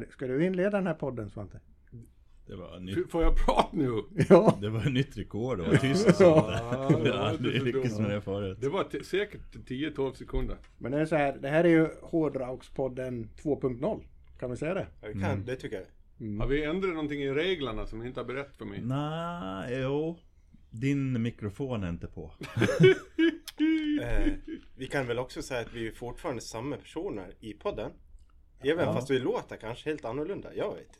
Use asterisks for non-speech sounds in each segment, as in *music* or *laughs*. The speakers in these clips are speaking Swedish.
Ska, ska du inleda den här podden Svante? Det var, nytt, Får jag prata nu? *laughs* Ja. det var ett nytt rekord att vara tyst *laughs* Ja, det Jag var aldrig lyckats med det förut. Det var säkert 10-12 sekunder. Men det är så här, det här är ju Hårdraugspodden 2.0. Kan vi säga det? Ja, vi kan, det tycker jag. Har vi ändrat någonting i reglerna som ni inte har berättat för mig? Nej, jo. Din mikrofon är inte på. *laughs* Eh, vi kan väl också säga att vi är fortfarande samma personer i podden. Även fast vi låter kanske helt annorlunda. Jag vet inte.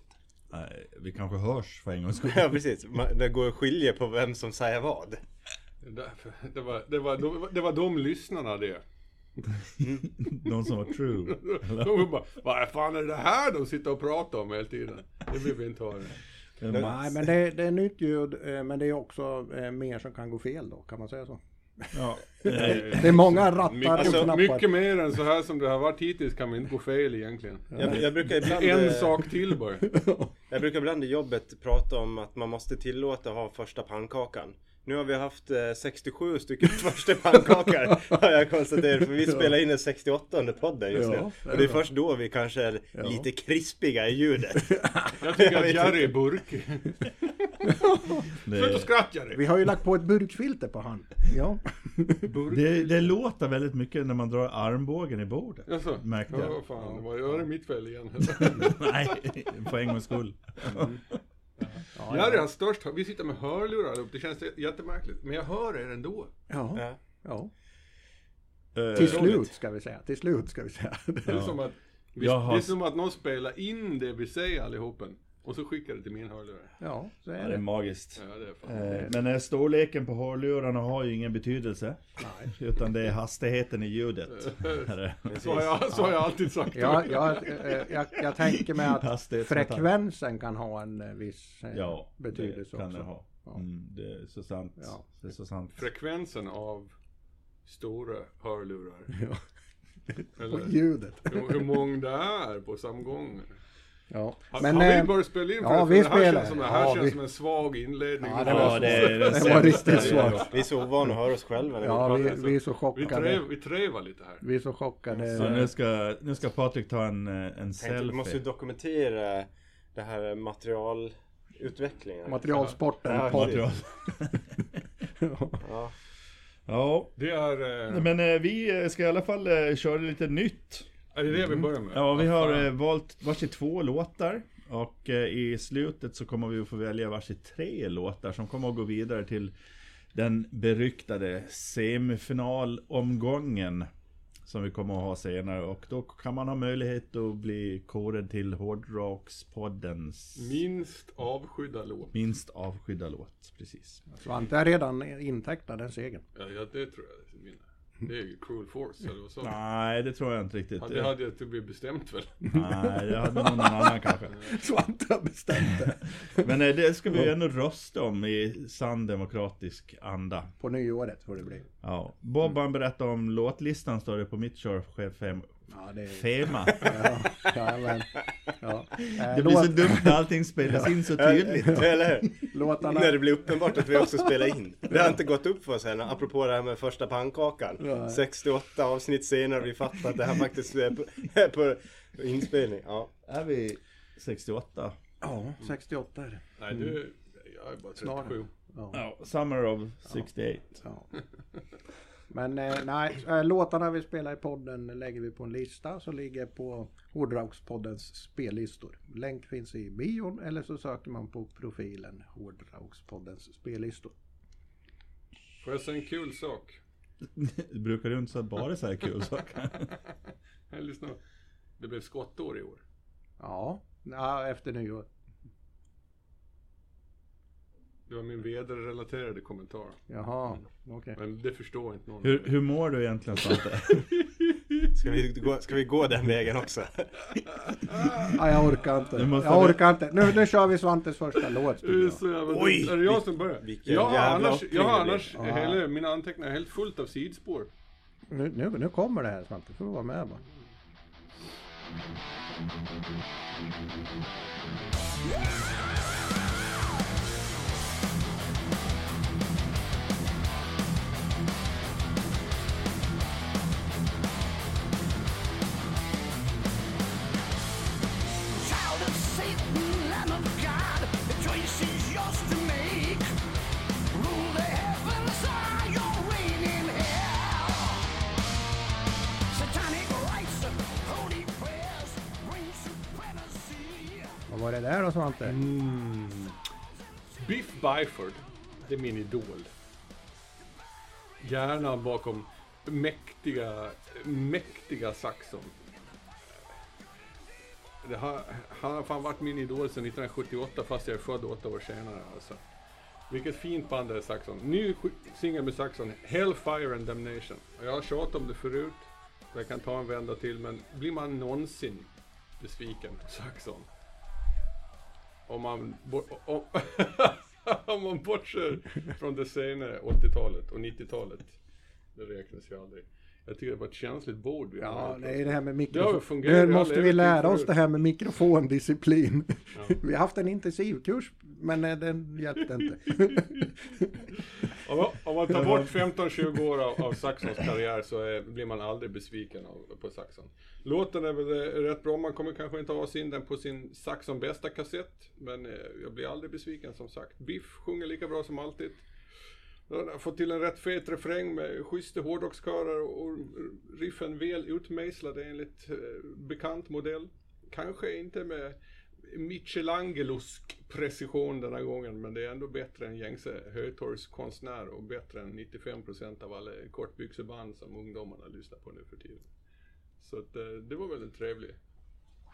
Nej, vi kanske hörs för en gångs skull. Ja precis. Det går att skilja på vem som säger vad. Det, var, det, var, de- det var de lyssnarna det. De som var true. De var bara, vad fan är det här de sitter och pratar om hela tiden? Det vill vi inte höra. Nej, men det, det är nytt ljud, eh, men det är också eh, mer som kan gå fel då, kan man säga så? Ja. Det är många rattar Mycket, och alltså, knappar. mycket mer än så här som det har varit hittills kan vi inte gå fel egentligen. Jag, jag, brukar ibland, En eh, sak till bara. *laughs* jag brukar ibland i jobbet prata om att man måste tillåta ha första pannkakan. Nu har vi haft eh, 67 stycken *laughs* första pannkakor har jag konstaterat. För vi spelar in den 68 podden just nu. Ja, det är Och det är först då vi kanske är lite krispiga i ljudet. *laughs* Jag tycker att Jerry är burkig. *laughs* Sluta skratta Jerry! Vi har ju lagt på ett burkfilter på han. Ja. det, det låter väldigt mycket när man drar armbågen i bordet. Jaså? Märkte Ja, jag. vad fan, det var, det mitt fel igen? *laughs* Nej, för en gångs skull. Ja, Jerry ja. har störst, vi sitter med hörlurar allihop, det känns jättemärkligt. Men jag hör er ändå. ja. Ja. ja. Eh, Till slut ska vi säga. Till slut ska vi säga. Det är, som, att, vi, det är som att någon spelar in det vi säger allihopen. Och så skickar det till min hörlurar. Ja, så Ja, är det är det. magiskt. Ja, det är fan. Eh, Men eh, storleken på hörlurarna har ju ingen betydelse. Nej. *laughs* Utan det är hastigheten i ljudet. *laughs* Är det. *laughs* Så har, jag, så har jag alltid sagt. Ja, jag, eh, jag, jag tänker mig att frekvensen kan ha en eh, viss eh, Ja, betydelse det kan också. det ha. Ja. Mm, det är så sant. Ja. Det är så sant. Frekvensen av stora hörlurar. Ja. Och Eller ljudet. hur, hur många det är på samma gång. Ja. Men, har eh, vi börjat spela in? ja, För vi det här spelar. känns som, det här Ja, känns vi- som en svag inledning. Ja, det var Ja, det den *laughs* Det var riktigt svagt. Vi är så ovana att höra oss själva vi Ja, vi, vi är så vi, chockade. trev, vi trevar lite här. Vi är så chockade. Så nu ska, nu ska Patrik ta en, eh, en Tänkte, vi selfie. måste ju dokumentera det här materialutvecklingen. Materialsporten. Ja. Material. *laughs* Ja. Ja, Det är... Eh, men eh, vi eh, ska i alla fall eh, köra lite nytt. Är det det vi börjar med? Ja, vi har eh, valt varsitt två låtar. Och eh, i slutet så kommer vi att få välja varsitt tre låtar som kommer att gå vidare till den beryktade semifinalomgången. Som vi kommer att ha senare och då kan man ha möjlighet att bli korad till Hårdrockspoddens Minst avskydda låt. minst avskydda låt. Precis. Svante är redan intecknad den segern. Ja, ja, det tror jag. det vinner. Det är ju Cruel Force eller vad så. Nej, det tror jag inte riktigt. Ja, det hade jag inte blivit bestämt väl? Nej, det hade någon annan *laughs* kanske. Svante har bestämt det. Men eh, det ska vi ju ändå rösta om i sann demokratisk anda. På nyåret får det bli. Ja. Bob han berättade om låtlistan står det på mitt körschef Ja, det är... Fema. *laughs* Ja, ja, men, ja. Eh, Det blir så låt- dumt när allting spelas in så tydligt. Eller? Låtarna... När det blir uppenbart att vi också spelar in. Det har inte gått upp för oss än, apropå det här med första pannkakan. Ja. 68 avsnitt senare vi fattar att det här faktiskt är på, är på inspelning. Ja. Är vi 68? Ja, 68 är det. Nej, du... Jag är bara Snarare. 37. Ja, Ja, Summer of 68. Men eh, nej, eh, låtarna vi spelar i podden lägger vi på en lista som ligger på Hårdrockspoddens spellistor. Länk finns i bion eller så söker man på profilen Hårdrockspoddens spellistor. Får jag säga en kul sak? Brukar du inte så bara säga kul saker? *laughs* Här. Det blev skottår i år. Ja, ja efter nyår. Det var min väderrelaterade kommentar. Jaha, okej. Men det förstår inte någon. Hur, hur mår du egentligen Svante? *laughs* Ska, vi gå, ska vi gå den vägen också? Ja, *laughs* jag orkar inte. Jag orkar inte. Nu, nu kör vi Svantes första låt. Oj! Är det jag som börjar? Vilken Jag har annars, jag har annars hela, mina anteckningar är helt fullt av sidspår. Nu, nu, nu kommer det här Svante, får du vara med bara. Shout var det där då Svante? Mm. Biff Byford, det är min idol. Hjärnan bakom mäktiga, mäktiga Saxon. Det har, han har fan varit min idol sedan 1978 fast jag är född åtta år senare alltså. Vilket fint band det är Saxon. Ny singel med Saxon, Hellfire and Damnation. Och jag har tjatat om det förut, så jag kan ta en vända till, men blir man någonsin besviken på Saxon? Om man, om, *laughs* om man bortser från det senare 80-talet och 90-talet. Det räknas ju aldrig. Jag tycker det var ett känsligt bord Ja, det är det här med mikrofon. Nu måste vi lära oss det här med mikrofondisciplin. Ja. *laughs* Vi har haft en intensivkurs, men eh, den hjälpte inte. *laughs* Om, man- om man tar *laughs* bort 15-20 år av, av Saxons karriär så är, blir man aldrig besviken av, på Saxon. Låten är väl eh, rätt bra, man kommer kanske inte ha in den på sin Saxon bästa kassett. Men eh, jag blir aldrig besviken som sagt. Biff sjunger lika bra som alltid. De har fått till en rätt fet refräng med schyssta hårdrockskörer och riffen väl utmejslade enligt eh, bekant modell. Kanske inte med Michelangelosk precision den här gången, men det är ändå bättre än gängse hötorgskonstnär och bättre än 95% av alla kortbyxeband som ungdomarna lyssnar på nu för tiden. Så att, eh, det var väl en trevlig,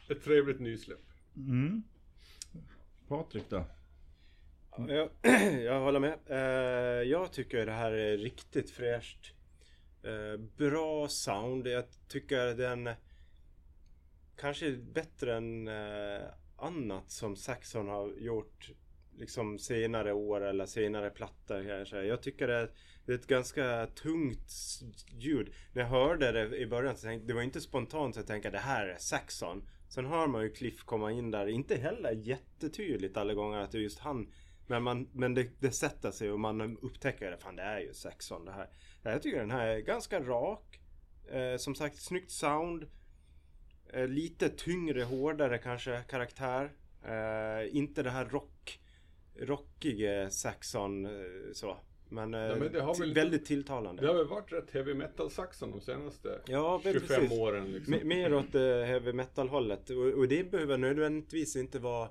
ett trevligt nysläpp. Mm. Patrik då? Jag, *clears throat* jag håller med. Eh, jag tycker det här är riktigt fräscht. Eh, bra sound. Jag tycker den kanske är bättre än annat som Saxon har gjort liksom senare år eller senare plattor kanske. Jag tycker det är, det är ett ganska tungt ljud. När jag hörde det i början så tänkte det var inte spontant så jag tänkte det här är Saxon. Sen hör man ju Cliff komma in där, inte heller jättetydligt alla gånger att det är just han. Men, man, men det, det sätter sig och man upptäcker det, fan det är ju Saxon det här. Jag tycker den här är ganska rak. Eh, som sagt, snyggt sound. Eh, lite tyngre, hårdare kanske karaktär. Eh, inte det här rock, rockiga Saxon eh, så. Men, Ja, men det har till- väl- väldigt tilltalande. Det har väl varit rätt heavy metal Saxon de senaste Ja, men 25 precis. åren liksom. M- mer åt heavy metal hållet. Och, och det behöver nödvändigtvis inte vara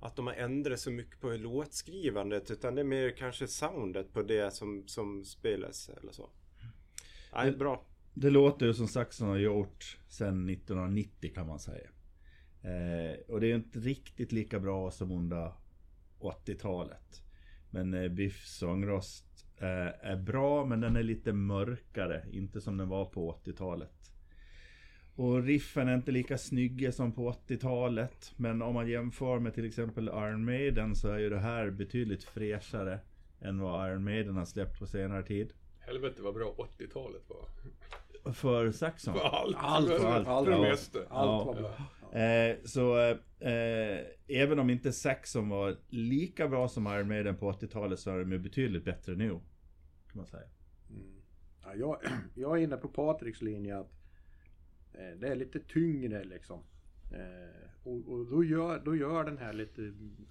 att de har ändrat så mycket på låtskrivandet utan det är mer kanske soundet på det som, som spelas eller så. Nej, bra. Det låter ju som Saxon har gjort sedan 1990 kan man säga. Eh, och det är inte riktigt lika bra som under 80-talet. Men eh, Biffs sångröst eh, är bra men den är lite mörkare. Inte som den var på 80-talet. Och riffen är inte lika snygga som på 80-talet. Men om man jämför med till exempel Iron Maiden så är ju det här betydligt fräschare än vad Iron Maiden har släppt på senare tid. Helvete vad bra 80-talet var. För Saxon. För allt. Allt, för, allt, allt. det Ja. Allt Ja. var bra. Eh, så eh, eh, även om inte Saxon var lika bra som Iron Maiden på 80-talet så är de ju betydligt bättre nu. Kan man säga. Ja, jag, *clears throat* jag är inne på Patriks linje att eh, det är lite tyngre liksom. Eh, och och då, gör, då gör den här lite mm,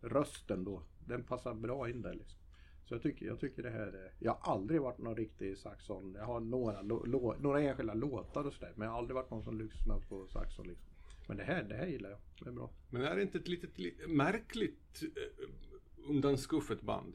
rösten då. Den passar bra in där liksom. Så jag tycker, jag tycker det här är, Jag har aldrig varit någon riktig Saxon. Jag har några, lo, lo, några enskilda låtar och sådär. Men jag har aldrig varit någon som lyssnat på Saxon liksom. Men det här, det här gillar jag. Det är bra. Men är det inte ett litet, li- märkligt eh, undanskuffet band?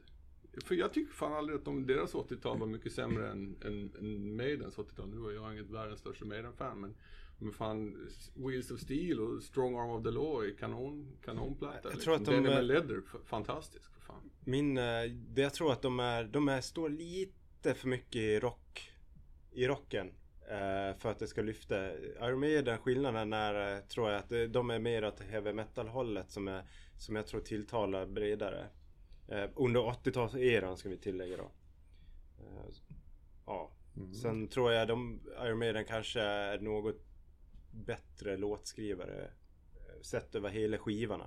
För jag tycker fan aldrig att de, deras 80-tal var mycket sämre än, än, än Maidens 80-tal. Nu var jag inget världens största Maiden-fan men men fan, Wheels of Steel och Strong Arm of the Law är kanon, kanonplatta. Jag tror att de Denim är- Leather, fantastisk för fan. Min, eh, det jag tror att de är, de är, står lite för mycket i rock, i rocken. eh, för att det ska lyfta. Iron Maiden, skillnaden är, eh, tror jag, att de är mer åt heavy metal hållet som, är, som jag tror tilltalar bredare. Under 80-talseran ska vi tillägga då. Ja. Sen tror jag de, Iron Maiden kanske är något bättre låtskrivare. eh, Sett över hela skivorna.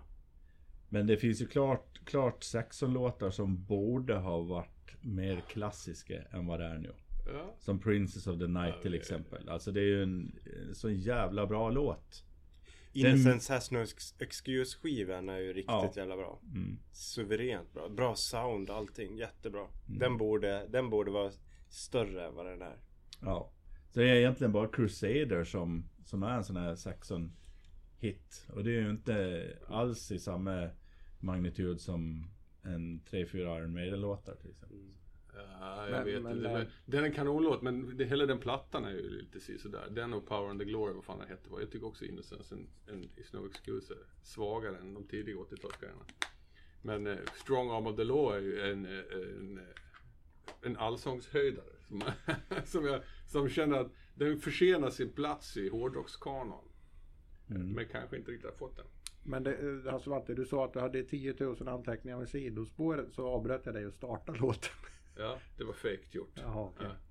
Men det finns ju klart, klart Saxon-låtar som borde ha varit mer klassiska än vad det är nu. Ja. Som Princess of the Night Ja, till exempel. Alltså det är ju en, en så jävla bra låt. Innocence has no ex- excuse skivan är ju riktigt Ja. jävla bra. Mm. Suveränt bra. Bra sound allting. Jättebra. Den, borde, den borde vara större än vad den är. Ja. Så det är egentligen bara Crusader som, som är en sån här Saxon hit. Och det är ju inte alls i samma magnitud som en 3-4 Iron Maiden-låtar till exempel. Ja, jag Men- vet men, inte. Men, den är en kanonlåt, men det, hela den plattan är ju lite sådär. Den och Power and the Glory, vad fan den hette. Jag tycker också Innocence en, en Is No Excuse är svagare än de tidiga 80-talsgrejerna. Men eh, Strong Arm of the Law är ju en, eh, en, eh, en allsångshöjdare. Som, *laughs* som, jag, som känner att den förtjänar sin plats i hårdrockskanon. Men kanske inte riktigt har fått den. Men det, eh, alltså Svante, du sa att du hade 10 000 anteckningar med sidospåret så avbröt jag dig och startade *laughs* låten. Ja, det var fake gjort. Jaha, okej. Ja.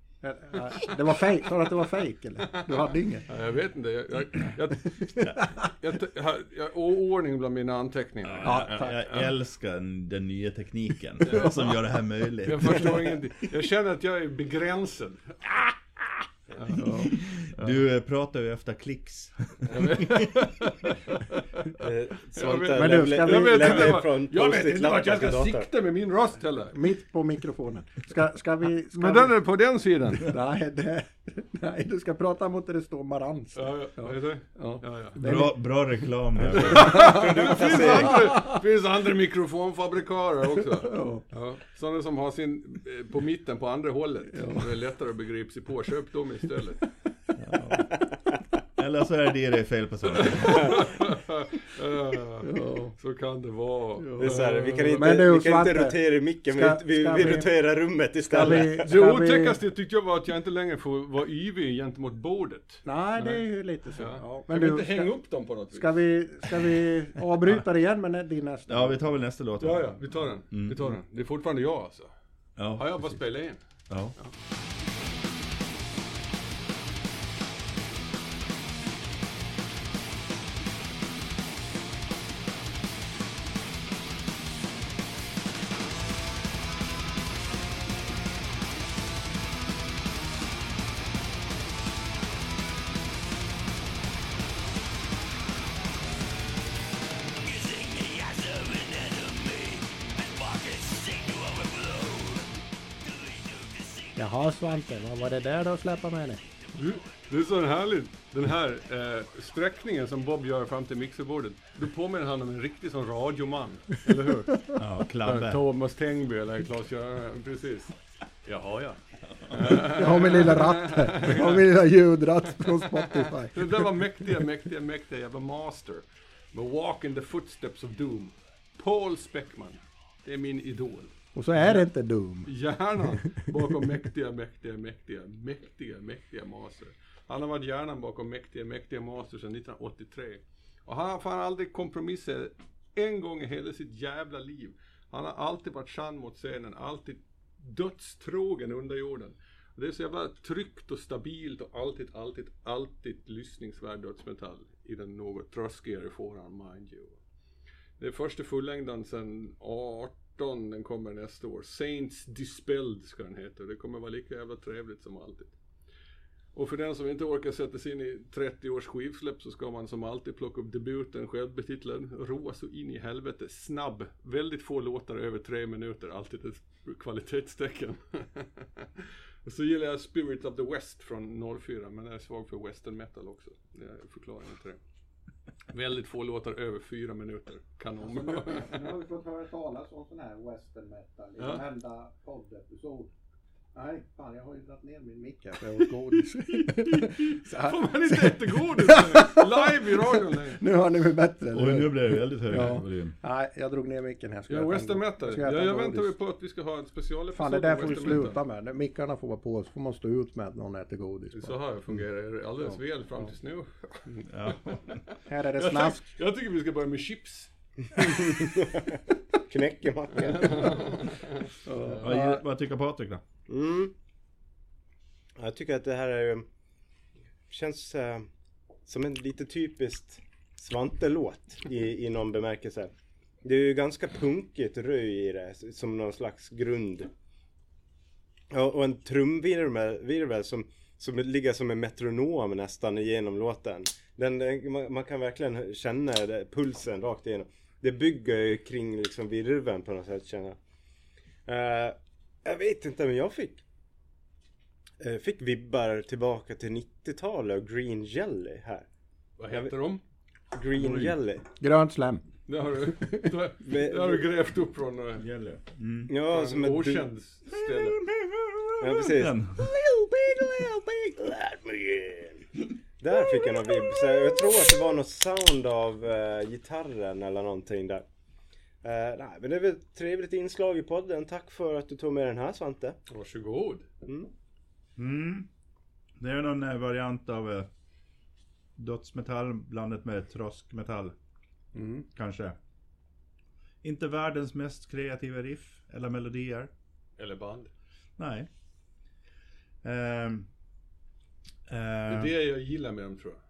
Det var fejk, sa du att det var fejk eller? Du hade inget? Ja, jag vet inte. Jag, jag, jag, jag, jag, har- oordning bland mina anteckningar. Ja, jag älskar den nya tekniken *laughs* som gör det här möjligt. Jag förstår ingenting. Jag känner att jag är begränsad. Du eh, pratar ju efter klicks. Eh, Men du, lämnar- ifrån jag vet inte vart jag ska sikta med min röst heller. Mitt på mikrofonen. Ska, ska vi... Ska Men den är på den sidan. *laughs* Nej, det, nej, du ska prata mot där det står Marantz. Ja, ja, ja. Ja. ja. Bra, bra reklam. *laughs* här. Det finns andra, finns andra mikrofonfabrikarer också. *laughs* Ja. Ja, sådana som har sin eh, på mitten på andra hållet. Det är lättare att begripa sig på. Köp dem istället. Eller så är det är fel. Så. Ja, så kan det vara. Det är så här, vi kan inte, Men du, vi kan inte rotera micken, ska- vi, vi, ska vi vi- roterar rummet Ska istället. vi... Det otäckaste tyckte jag var att jag inte längre får vara yvig gentemot bordet. nej, det är ju lite så. Ja. Ja. Men du, inte hänga ska, upp dem på något vis? ska, vi, ska vi avbryta det igen med din nästa? Ja, vi tar väl nästa låt. Ja, ja, vi tar den. Mm. Vi tar den. Det är fortfarande jag alltså. Ja, Har jag bara spelat in? ja. Jaha Svante, vad var det där du släpade med dig? Du, det är så härligt. Den här eh, sträckningen som Bob gör fram till mixerbordet. Då påminner han om en riktig sån radioman. Eller hur? *laughs* ja Klabbe. Thomas Tengby eller Claes-Göran. Precis. Jaha ja. *laughs* Jag har min lilla ratt här. Jag har min lilla ljudratt från Spotify. Det där var mäktiga, mäktiga, mäktiga jävla master. Med Walk in the footsteps of doom. Paul Speckman. Det är min idol. Och så är det inte dum. Hjärnan *laughs* bakom mäktiga, mäktiga, mäktiga, mäktiga, mäktiga master. Han har varit hjärnan bakom mäktiga, mäktiga master sedan 1983. Och han har fan aldrig kompromissat en gång i hela sitt jävla liv. Han har alltid varit sann mot scenen, alltid dödstrogen under jorden. Det är så jävla tryggt och stabilt och alltid, alltid, alltid lyssningsvärd dödsmetall i den något tröskigare fåran, mind you. Det är första fullängden sedan 18, den kommer nästa år. Saints Dispelled ska den heta. och Det kommer vara lika jävla trevligt som alltid. Och för den som inte orkar sätta sig in i 30 års skivsläpp så ska man som alltid plocka upp debuten, självbetitlad, roa så in i helvete, snabb, väldigt få låtar över tre minuter, alltid ett kvalitetstecken. Och *laughs* så gillar jag Spirit of the West från 04, men jag är svag för western metal också. Det är förklaringen till det. Väldigt få låtar över fyra minuter. Kanon. Nu har vi fått höra talas om sån här western metal i Ja. varenda poddepisod. Nej, fan jag har ju dragit ner min mick här för jag åt godis. *laughs* Så här. Får man inte äta godis live i radion längre? *laughs* Nu har ni mig bättre, Oj, nu blev det väldigt hög Ja. volym. Nej, jag drog ner micken här. Ska Ja, jag äta western metal. jag jag en väntar vi på att vi ska ha en specialepisod Fan, det där får metal. sluta med. Mickarna får vara på, så får man stå ut med att någon äter godis. Så här fungerar det alldeles Ja. väl fram tills nu. Ja. Här är det Jag, snask. tycker- jag tycker vi ska börja med chips. *laughs* Knäcker mackan. Vad, vad tycker Patrik då? Mm. Jag tycker att det här är, känns eh, som en lite typiskt Svante-låt i, i någon bemärkelse. Det är ju ganska punkigt röj i det, som någon slags grund. Ja, och en trumvirvel virvel som, som ligger som en metronom nästan igenom låten. Den, man, man kan verkligen känna det, pulsen rakt igenom. Det bygger ju kring liksom virveln på något sätt känner jag. Eh, jag vet inte men jag fick eh, Fick vibbar tillbaka till 90-talet och Green Jelly här. Vad heter de? Green Jelly. Grönt slem. Det har du, det har *laughs* du grävt upp från eh, Gäller. Mm. Ja, som en ett okänd ställe. Ja precis. Den. Little big, little big, let me in. Där fick jag någon vibb. Så jag tror att det var något sound av eh, gitarren eller någonting där. Eh, nej, men det är väl ett trevligt inslag i podden. Tack för att du tog med den här Svante. Varsågod. Mm. Det är någon eh, variant av eh, dödsmetall blandat med troskmetall. Mm. Kanske. Inte världens mest kreativa riff eller melodier. Eller band. Nej. Ehm. Det är Ehm, det jag gillar med dem tror jag.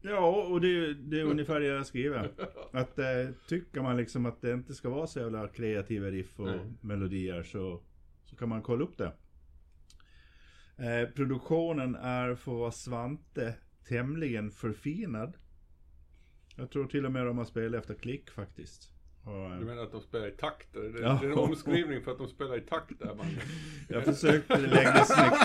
Ja, och det, är- det är ungefär det jag skriver. Att eh, tycker man liksom att det inte ska vara så jävla kreativa riff och Nej. melodier så, så kan man kolla upp det. Eh, produktionen är för att vara Svante tämligen förfinad. Jag tror till och med de har spelat efter klick faktiskt. Du menar att de spelar i takt? Det, Ja. det är en omskrivning för att de spelar i takt där bandet. *laughs* jag försökte lägga det snyggt.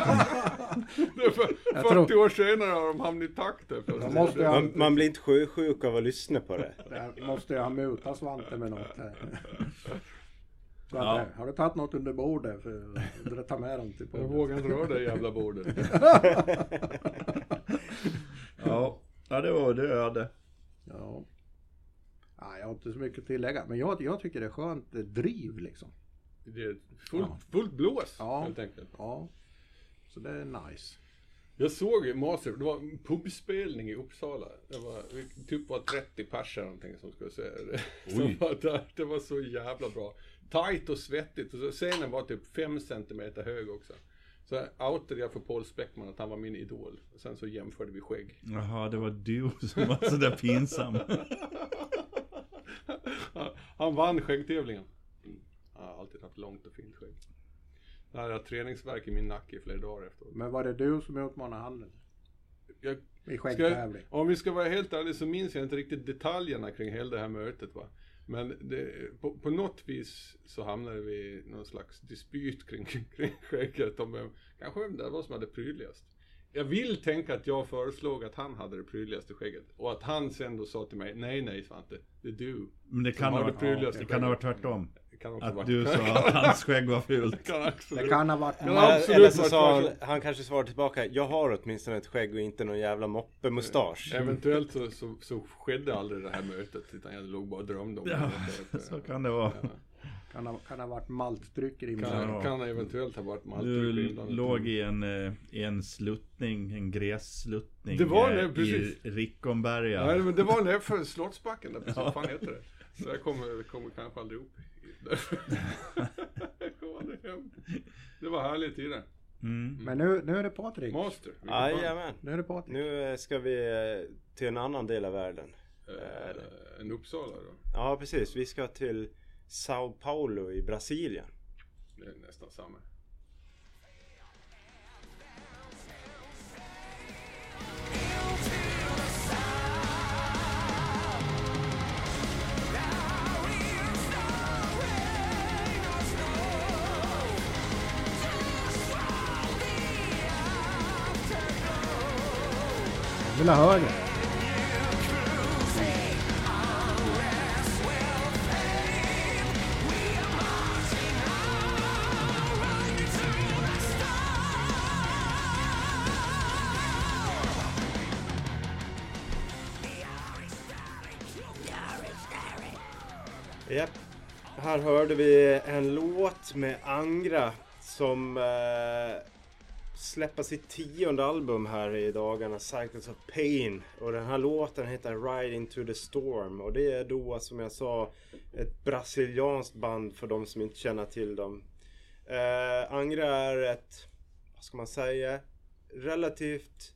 *laughs* Det är för, Jag 40 tror- år senare har de hamnat i takt där. För De måste Man, ha, man blir inte sjösjuk av att lyssna på det. *laughs* där måste jag muta Svante med något här. Svante, Ja. har du tagit något under bordet för att ta med dem till Jag podden? vågar inte röra det jävla bordet. Ja, ja det var det jag hade. Ja. Ja. Jag har inte så mycket att tillägga, men jag, jag tycker det är skönt driv liksom. Det är fullt, Ja. fullt blås Ja. helt enkelt. Ja. Så det är nice. Jag såg Master, det var en pubspelning i Uppsala. Det var typ var 30 pers eller någonting som skulle se det. *laughs* Som var där. Det var så jävla bra. Tight och svettigt. Och så scenen var typ 5 centimeter hög också. Så outade jag för Paul Speckman att han var min idol. Och sen så jämförde vi skägg. Jaha, det var du som var sådär pinsam. *laughs* Han- vann skäggtävlingen. Han har alltid haft långt och fint skägg. Jag hade haft träningsvärk i min nacke i flera dagar efteråt. Men var det du som utmanade handen? Jag, I skäggtävling? om vi ska vara helt ärliga så minns jag inte riktigt detaljerna kring hela det här mötet va. Men det, på, på något vis så hamnade vi i någon slags dispyt kring, *laughs* kring skägget om vem, kanske vem det var som hade prydligast. Jag vill tänka att jag föreslog att han hade det prydligaste skägget. Och att han sen då sa till mig, nej nej Svante, det är du. Men det kan ha det varit, prydligaste det kan ha varit tvärtom. Det kan Att du sa att hans skägg var fult. kan absolut. Det kan ha varit Ja, Eller, absolut eller så sa han, han kanske svarade tillbaka, jag har åtminstone ett skägg och inte någon jävla moppemustasch. Eventuellt så, så, så skedde aldrig det här mötet utan jag låg bara och drömde om Ja, det. *laughs* så kan det vara. Kan ha, kan ha varit maltdrycker i Kan, Ja. kan eventuellt ha varit Du maltdryck inblandat. låg i en, eh, i en sluttning, en grässluttning Det var eh, det, precis. i Rickomberga. Nej men det var nere för Slottsbacken där, precis, vad fan heter det? Så jag kommer, kommer kanske aldrig upp i- *laughs* därför. Jag kommer aldrig hem. Det var härliga tider. Mm. Men nu, nu är det Patrik. Master. Jajamän. Nu är det Patrik. Nu eh, ska vi eh, till en annan del av världen. Eh, en Uppsala då. Ja precis, vi ska till Sao Paulo i Brasilien. Det är nästan samma. Jag vill ha högre. Här hörde vi en låt med Angra som eh, släpper sitt tionde album här i dagarna, Cycles of Pain. Och den här låten heter Ride Into the Storm och det är då som jag sa ett brasilianskt band för de som inte känner till dem. Eh, Angra är ett, vad ska man säga, relativt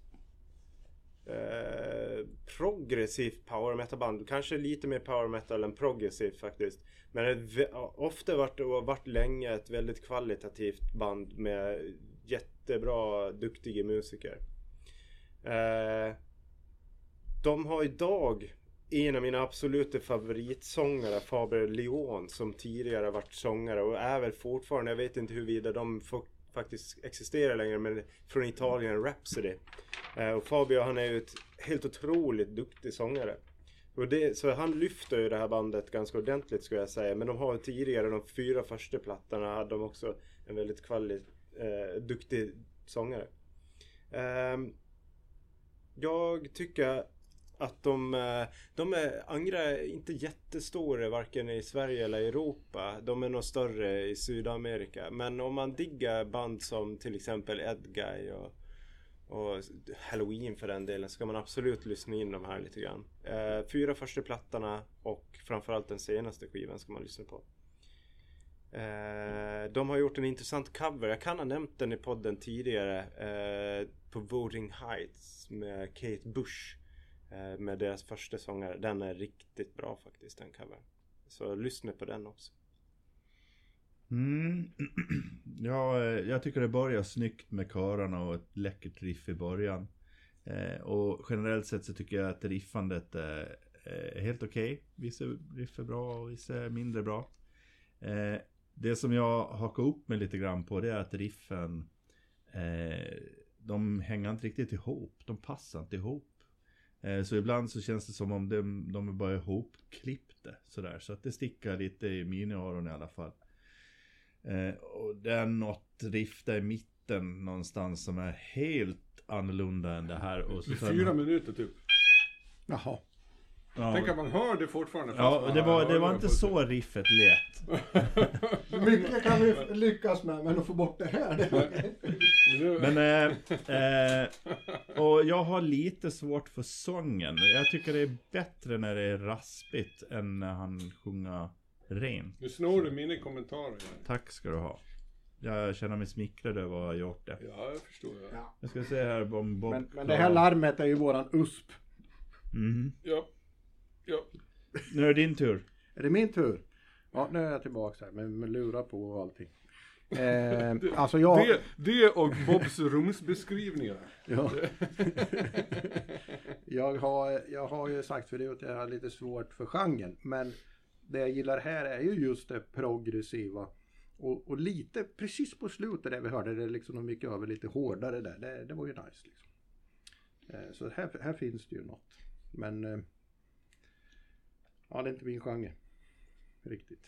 eh, progressivt power metal band. Kanske lite mer power metal än progressivt faktiskt. Men det har ofta varit och har varit länge ett väldigt kvalitativt band med jättebra, duktiga musiker. Eh, de har idag en av mina absoluta favoritsångare, Faber Leon, som tidigare varit sångare och är väl fortfarande, jag vet inte huruvida de får, faktiskt existerar längre, men från Italien, Rhapsody. Eh, och Fabio han är ju ett helt otroligt duktig sångare. Och det, så han lyfter ju det här bandet ganska ordentligt skulle jag säga. Men de har ju tidigare, de fyra första plattorna, hade de också en väldigt kvali, eh, duktig sångare. Eh, jag tycker att de, eh, de är, Angra är inte jättestora varken i Sverige eller Europa. De är nog större i Sydamerika. Men om man diggar band som till exempel Edguy och, och Halloween för den delen ska man absolut lyssna in de här lite grann. Eh, fyra första plattorna och framförallt den senaste skivan ska man lyssna på. Eh, de har gjort en intressant cover. Jag kan ha nämnt den i podden tidigare. Eh, på Voting Heights med Kate Bush. Eh, med deras första sångare. Den är riktigt bra faktiskt den covern. Så lyssna på den också. Mm. *clears throat* Ja, eh, jag tycker det börjar snyggt med körarna och ett läckert riff i början. Eh, och generellt sett så tycker jag att riffandet är, är helt okej. Vissa riff är bra och vissa är mindre bra. Eh, det som jag hakar upp mig lite grann på det är att riffen eh, de hänger inte riktigt ihop. De passar inte ihop. Eh, så ibland så känns det som om de, de är bara ihopklippta sådär. Så att det stickar lite i mina öron i alla fall. Eh, och det är något riff där i mitten någonstans som är helt annorlunda än det här. Och sen- fyra minuter typ. Jaha. Tänk Ja, att man hör det fortfarande. ja det, var, det var inte så riffet lät. *laughs* Mycket kan vi lyckas med, men att få bort det här, det Men, eh, eh, och jag har lite svårt för sången. Jag tycker det är bättre när det är raspigt än när han sjunger rent. Nu snor du mina kommentarer. här. Tack ska du ha. Jag känner mig smickrad över att ha gjort det. Ja, jag förstår. Ja. Ja. Jag ska se här om Bob Men, men det här larmet är ju våran USP. Mhm. Ja. ja. Nu är det din tur. Är det min tur? Ja, nu är jag tillbaka här med, med lurar på och allting. Eh, alltså jag... Det, det och Bobs rumsbeskrivningar. Ja. *laughs* jag, har, jag har ju sagt förut att jag har lite svårt för genren. Men det jag gillar här är ju just det progressiva. Och, och lite precis på slutet där vi hörde det liksom de gick över lite hårdare där. Det, det var ju nice liksom. Eh, så här, här finns det ju något. Men eh, ja, det är inte min genre. Riktigt.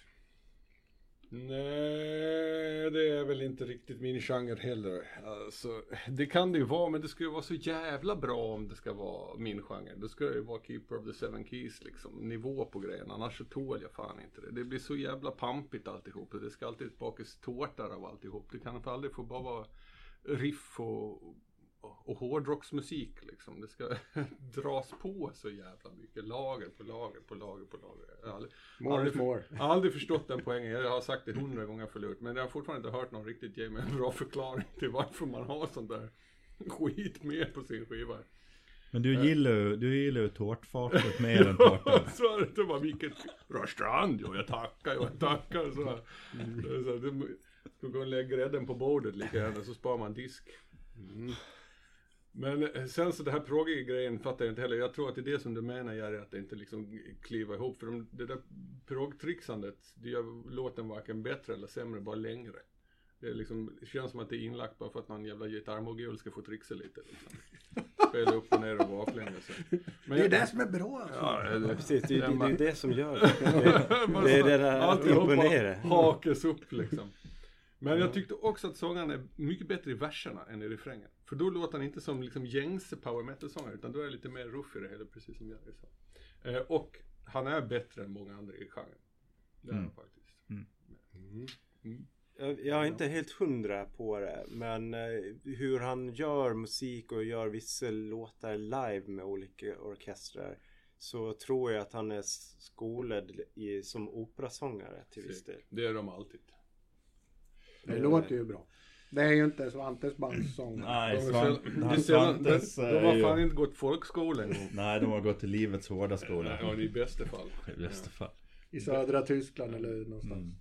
Nej, det är väl inte riktigt min genre heller. Alltså, det kan det ju vara, men det ska ju vara så jävla bra om det ska vara min genre. Då ska det ju vara Keeper of the Seven Keys liksom, nivå på grejen. Annars så tål jag fan inte det. Det blir så jävla pampigt alltihop. Det ska alltid bakas tårtar av alltihop. Det kan aldrig få bara vara riff och, och, hårdrocksmusik liksom. Det ska *laughs* dras på så jävla mycket. Lager på lager på lager på lager. Jag har aldrig- More aldrig- more. aldrig förstått den poängen. Jag har sagt det hundra gånger förut. Men jag har fortfarande inte hört någon riktigt ge mig en bra förklaring till varför man har sån där *laughs* skit med på sin skiva. Men du gillar ju, du gillar ju tårtfatet *laughs* mer än tårtan. så är det bara vilket restaurang, jo jag tackar, jo jag tackar. Så, här. så det, du kan lägga grädden på bordet lika gärna så sparar man disk. Men eh, sen så det här proggiga grejen fattar jag inte heller. Jag tror att det är det som du menar Jerry, att det inte liksom kliver ihop. För de, det där proggtrixandet, det gör låten varken bättre eller sämre, bara längre. Det, är liksom, det känns som att det är inlagt bara för att någon jävla gitarrmogul ska få trixa lite. Liksom. Spela upp och ner och baklänges. Det är jag- det som är bra alltså. Ja, det, Precis, det, det, det är Ja, det som gör det. Det, *laughs* det är det där att imponera. hakas upp liksom. Men jag tyckte också att sångaren är mycket bättre i verserna än i refrängen. För då låter han inte som liksom gängse power metal-sångare, utan då är det lite mer ruff i det hela, precis som Jerry sa. Eh, och han är bättre än många andra i genren. Det är han faktiskt. Jag, jag är inte helt hundra på det. Men eh, hur han gör musik och gör vissa låtar live med olika orkestrar. Så tror jag att han är skolad i, som operasångare till viss del. Det är de alltid. Det låter ju bra. Det är ju inte Svantes bandsång. Nej, De, de, Svantes de har fan inte gått folkskola en gång. Nej, de har gått till livets hårda skola. Ja, i bästa fall. I bästa fall. I södra Tyskland eller någonstans.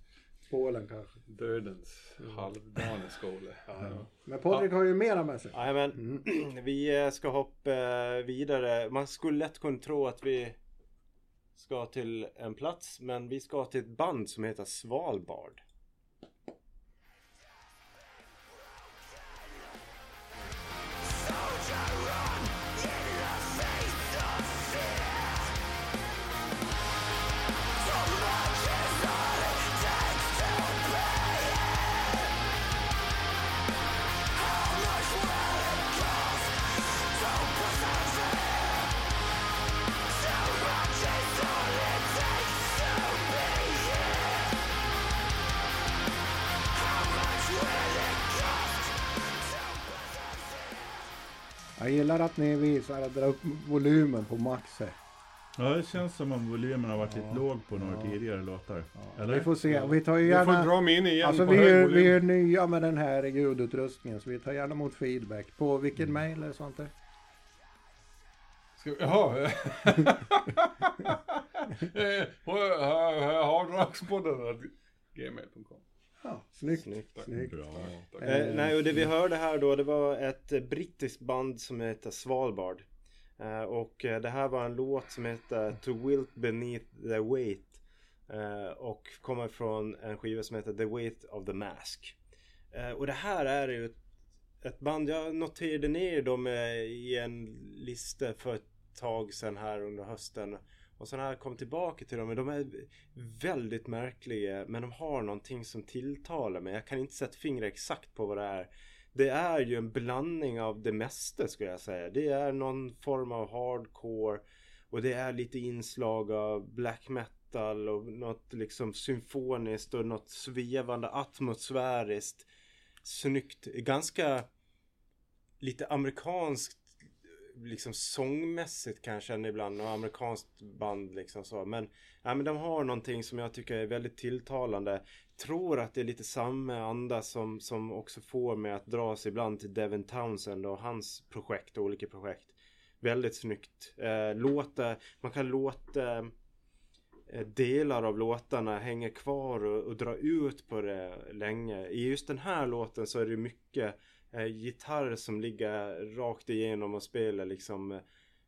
Polen kanske. Dödens halvdana skole. Ja. Men Patrik har ju mera med sig. Jajamän. *clears throat* Vi eh, ska hoppa eh, vidare. Man skulle lätt kunna tro att vi ska till en plats. Men vi ska till ett band som heter Svalbard. Gillar att ni visar att dra upp volymen på max här. Ja, det känns som om volymen har varit lite låg på några tidigare låtar. Eller? Vi får se. Vi tar ju Du får gärna... dra mig in igen Alltså på vi hög är, volym. vi är nya med den här ljudutrustningen så vi tar gärna emot feedback. På vilken mail eller sånt där? Ska vi, jaha. *laughs* Eh, Hardrockspodden. Gmail.com. Ja, snyggt. Snyggt. snyggt. Bra. Tack. Eh, nej, och det vi hörde här då, det var ett eh, brittiskt band som heter Svalbard. Eh, och eh, det här var en låt som heter To Wilt Beneath the Weight. Eh, och kommer från en skiva som heter The Weight of the Mask. Eh, och det här är ju ett, ett band, jag noterade ner dem eh, i en lista för ett tag sedan här under hösten. Och sen när jag kom tillbaka till dem. De är väldigt märkliga. Men de har någonting som tilltalar mig. Jag kan inte sätta fingret exakt på vad det är. Det är ju en blandning av det mesta skulle jag säga. Det är någon form av hardcore. Och det är lite inslag av black metal och något liksom symfoniskt och något svevande atmosfäriskt. Snyggt. Ganska lite amerikanskt liksom sångmässigt kan jag känna ibland och amerikanskt band liksom så. Men ja, men de har någonting som jag tycker är väldigt tilltalande. Tror att det är lite samma anda som, som också får mig att dras ibland till Devin Townsend och hans projekt och olika projekt. Väldigt snyggt. Eh, låta man kan låta eh, delar av låtarna hänga kvar och, och dra ut på det länge. I just den här låten så är det mycket eh, gitarr som ligger rakt igenom och spelar liksom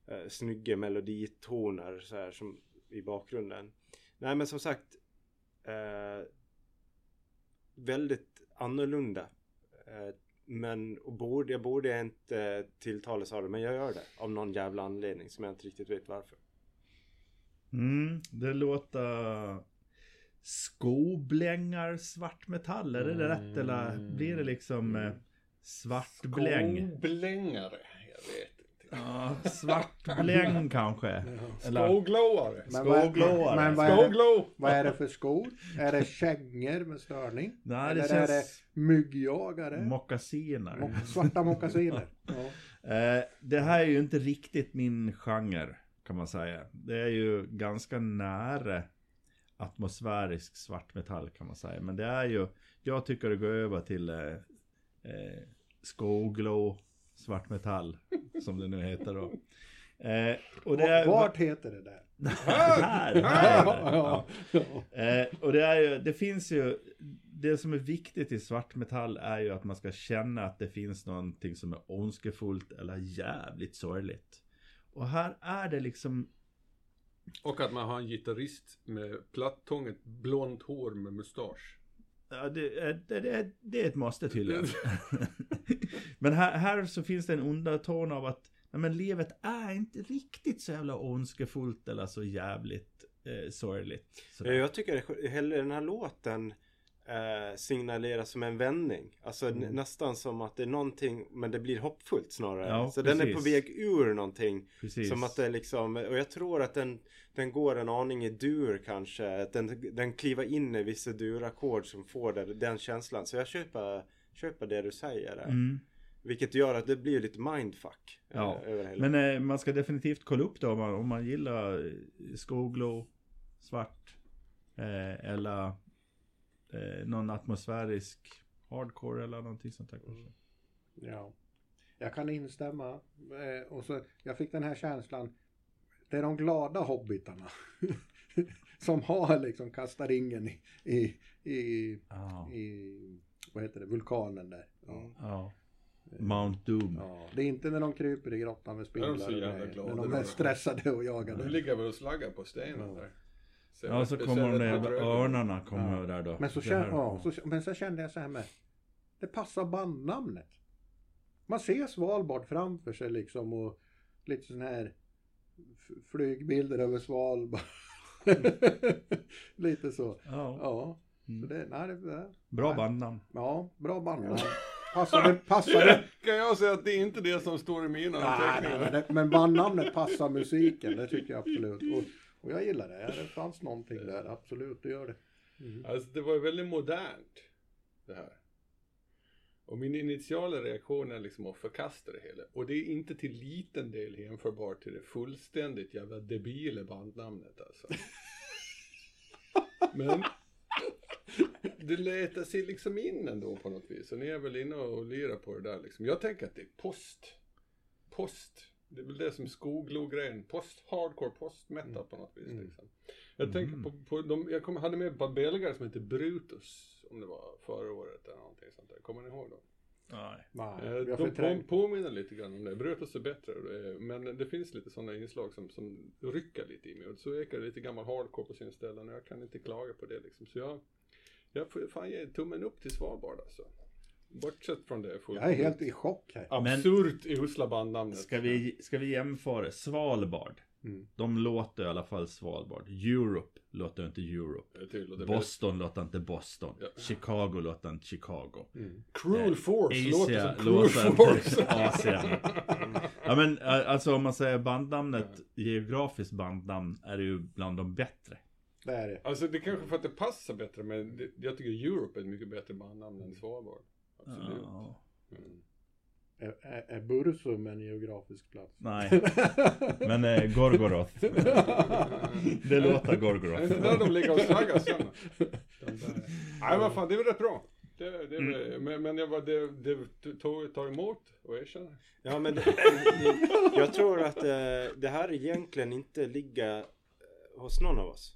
eh, snygga meloditoner så här som i bakgrunden. Nej men som sagt eh, väldigt annorlunda. Eh, men och borde, jag borde inte tilltalas av det men jag gör det av någon jävla anledning som jag inte riktigt vet varför. Mm, det låter skoblängar svartmetall, är det rätt eller blir det liksom eh, svartbläng? Skoblängare. Jag vet inte. Ja, svartbläng *laughs* kanske. Skåglåare. Men vad, Skåglåare. men vad, är det, vad är det för skor? Är det kängor med störning? nej, det Eller är det känns myggjagare? mockasiner. Mo- svarta mockasiner? *laughs* Ja. Eh, det här är ju inte riktigt min genre kan man säga. Det är ju ganska nära atmosfärisk svartmetall kan man säga. Men det är ju, jag tycker det går över till eh, eh, skoglå svartmetall som det nu heter då. Eh, och det är, Vart heter det där? *laughs* här, Ja, ja. Eh, och det är ju, det finns ju, det som är viktigt i svartmetall är ju att man ska känna att det finns någonting som är ondskefullt eller jävligt sorgligt. Och här är det liksom, Och att man har en gitarrist med plattånget blont hår med mustasch. Ja, det, är- det, det, det är ett måste tydligen. *laughs* men här, här så finns det en underton av att nej, men livet är inte riktigt så jävla ondskefullt eller så jävligt eh, sorgligt. Sådär. Ja, Jag tycker hellre den här låten eh, signalerar som en vändning. Alltså n- nästan som att det är någonting, men det blir hoppfullt snarare. Ja, så den är på precis. väg ur någonting. Precis. Som att det är liksom, och jag tror att den, den går en aning i dur kanske. Att Den, den kliver in i vissa durackord som får det, den känslan. Så jag köper, köper det du säger där. Mm. Vilket gör att det blir lite mindfuck. eh, Ja. Men eh, man ska definitivt kolla upp det om man, om man gillar eh, skoglå, svart eh, eller eh, någon atmosfärisk hardcore eller någonting sånt där kanske. Ja. Jag kan instämma. Eh, och så, jag fick den här känslan. Det är de glada hobbitarna. *laughs* som har liksom kastat ringen i, i, i, Ja. i vad heter det, vulkanen där. Ja. ja. Mount Doom. Ja, det är inte när de kryper i grottan med Är de spindlar. så jävla glada när de är stressade och Nu jagade. ligger väl och slaggar på stenen Ja. där. Ja, så kommer de där ut. örnarna kommer Ja. där då. Men så, kände, ja, så, men så kände jag så här med. Det passar bandnamnet. Man ser Svalbard framför sig liksom och lite sån här flygbilder över Svalbard. *laughs* lite så. Ja. Ja. Så Mm. det, nej, det, Bra Nej. bandnamn. ja, bra bandnamn. Passade, passade. *laughs* Kan jag säga att det är inte det som står i mina anteckningar? men, men bandnamnet passar musiken, det tycker jag absolut. Och, och jag gillar det. Det fanns någonting där, absolut, det gör det. Mm. Alltså det var ju väldigt modernt det här. Och min initiala reaktion är liksom att förkasta det hela. Och det är inte till liten del jämförbart till det fullständigt jävla debila bandnamnet alltså. *laughs* Men det letar sig liksom in ändå på något vis. Och ni är väl inne och lirar på det där liksom. Jag tänker att det är post. Post. Det är väl det som är skoglo-grejen. Post, hardcore, post metal på något vis Mm. liksom. Jag tänker på, på de, jag kom, hade med ett par belgare som hette Brutus. Om det var förra året eller någonting sånt där. Kommer ni ihåg dem? Nej. Nej, Eh, De på, påminner lite grann om det. Brutus är bättre. Men det finns lite sådana inslag som, som rycker lite i mig. Och så ekar det lite gammal hardcore på sina ställen. Och jag kan inte klaga på det liksom. Så jag, jag får fan ge tummen upp till Svalbard alltså. Bortsett från det. Jag är helt i chock här. Absurt usla bandnamnet. Ska vi, ska vi jämföra? Svalbard. Mm. De låter i alla fall Svalbard. Europe låter inte Europe. Det Boston låter inte Boston. Ja. Chicago låter inte Chicago. Mm. Cruel Force låter Asia som Cruel låter Force. *laughs* inte Asien. Ja men ä- alltså om man säger bandnamnet, geografiskt bandnamn, är det ju bland de bättre. Det är det. Alltså det är kanske för att det passar bättre men jag tycker Europe är ett mycket bättre bandnamn än Svalbard. Absolut. Ja. Mm. Är, är, är Bursum en geografisk plats? Nej, *laughs* men eh, Gorgoroth. *laughs* Det låter Är det Gorgoroth. inte där de ligger och slaggar sen? Nej vad fan, det är väl rätt bra. Det, det är väl, men, men jag var, det, det tog, tar emot och erkänner. Ja men det, jag tror att eh, det här egentligen inte ligger eh, hos någon av oss.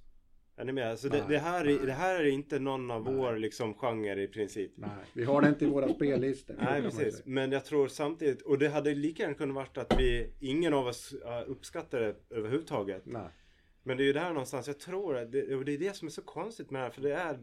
Är ni med? Alltså det, Nej, det, här är, det här är inte någon av vår liksom genre i princip. Nej, vi har det inte i våra spellistor. Nej precis. Men jag tror samtidigt, och det hade lika gärna kunnat varit att vi, ingen av oss uppskattar det överhuvudtaget. Nej. Men det är ju där någonstans, jag tror att det, och det är det som är så konstigt med det här, för det är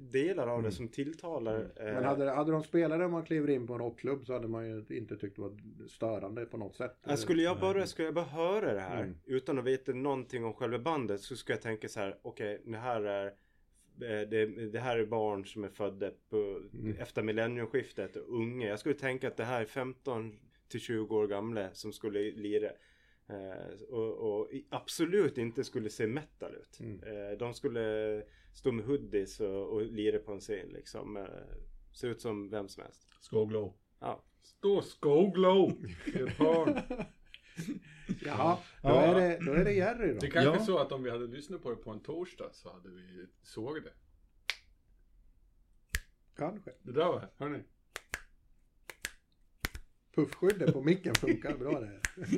delar av det som tilltalar. eh, Mm. Men hade, hade de om man kliver in på en rockklubb så hade man ju inte tyckt det var störande på något sätt. Ja, skulle jag bara, skulle jag bara höra det här Mm. utan att veta någonting om själva bandet så skulle jag tänka så här, okej, det här är eh, det, det här är barn som är födda på, Mm. efter millenniumskiftet och unga. Jag skulle tänka att det här är 15 till 20 år gamla som skulle lira. Eh, och, och absolut inte skulle se metal ut. Mm. Eh, de skulle stå med hoodies och, och lira på en scen liksom. Eh, se ut som vem som helst. Skoglo. Ja. Stå Skoglo i *laughs* ett hörn. *laughs* Jaha, då, Ja. är det, då är det Jerry då. Det är kanske Ja. så att om vi hade lyssnat på det på en torsdag så hade vi såg det. Kanske. Det där var, hörni. Puffskyddet på micken funkar bra det.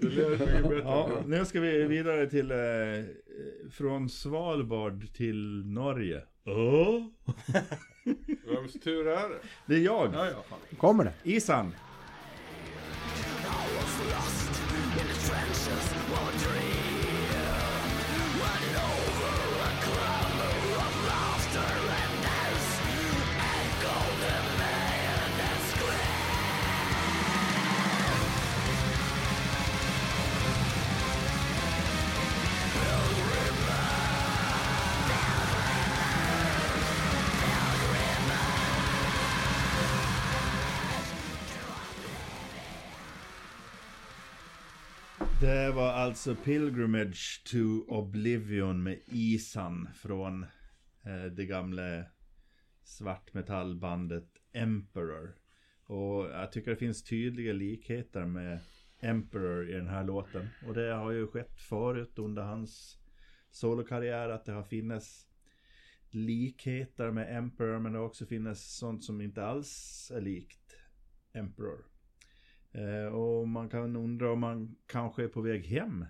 Det. Ja, nu ska vi vidare till eh, från Svalbard till Norge. Oh. *laughs* Vems tur är det? Det är jag, Ja, ja, fan. Kommer det? Isan. Det var alltså Pilgrimage to Oblivion med Isan från eh, det gamla svartmetallbandet Emperor. Och jag tycker det finns tydliga likheter med Emperor i den här låten. Och det har ju skett förut under hans solokarriär att det har funnits likheter med Emperor men det har också funnits sånt som inte alls är likt Emperor. Eh, och man kan undra om man kanske är på väg hem.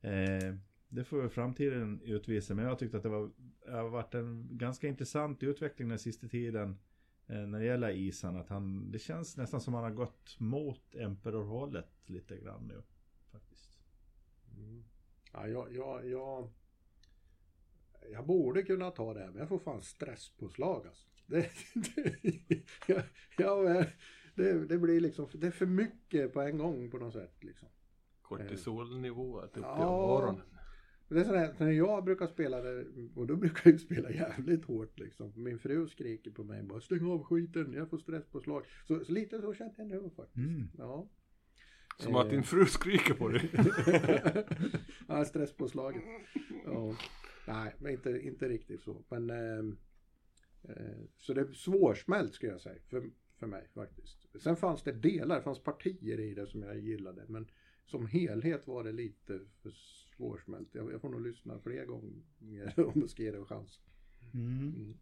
Eh, det får väl framtiden utvisa. Men jag tyckte att det var, det har varit en ganska intressant utveckling den sista tiden. eh, När det gäller Isan. Att han, det känns nästan som att han har gått mot Emperor-hållet lite grann nu. Faktiskt. Mm. Ja, jag, jag, jag, jag borde kunna ta det här, men jag får fan stresspåslag alltså. Det, *laughs* det, jag, jag, det, det blir liksom, det är för mycket på en gång på något sätt liksom. Kortisolnivåer upp i Ja. öronen. Det är sådär, när jag brukar spela det, och då brukar jag spela jävligt hårt liksom. Min fru skriker på mig bara stäng av skiten, jag får stresspåslag. Så, så lite så känner jag nu faktiskt. Mm. Ja. Som att din fru skriker på dig. *laughs* ja, stresspåslaget. Ja. Nej, men inte, inte riktigt så. Men, ehm, eh, så det är svårsmält skulle jag säga för, för mig faktiskt. Sen fanns det delar, det fanns partier i det som jag gillade. Men som helhet var det lite för svårsmält. Jag, jag får nog lyssna fler gånger *laughs* om jag ska ge det en chans. Mm.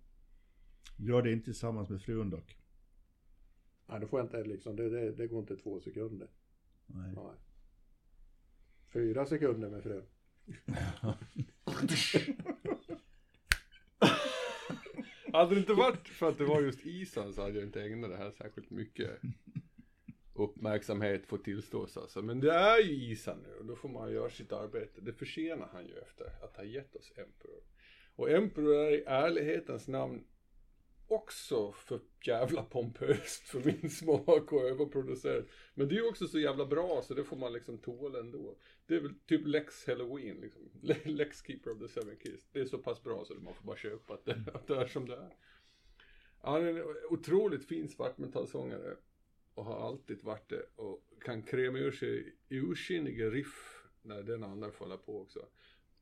Gör det inte tillsammans med frun dock. Nej, då får jag inte liksom, det, det, det går inte två sekunder. Nej. Nej. Fyra sekunder med frun. *laughs* *laughs* Hade det inte varit för att det var just isen så hade jag inte ägnat det här särskilt mycket uppmärksamhet får tillstås alltså. Men det är ju isen nu och då får man göra sitt arbete. Det försenar han ju efter att ha gett oss Emperor. Och Emperor är i ärlighetens namn också för jävla pompöst för min smak och överproducerat. Men det är ju också så jävla bra så det får man liksom tåla ändå. Det är väl typ Lex Halloween liksom. *laughs* Lex Keeper of the Seven Keys. Det är så pass bra så man får bara köpa att det, *laughs* att det är som det är. Han är en otroligt fin svartmetallsångare. Och har alltid varit det. Och kan kräma ur sig ursinniga riff när den andra faller på också.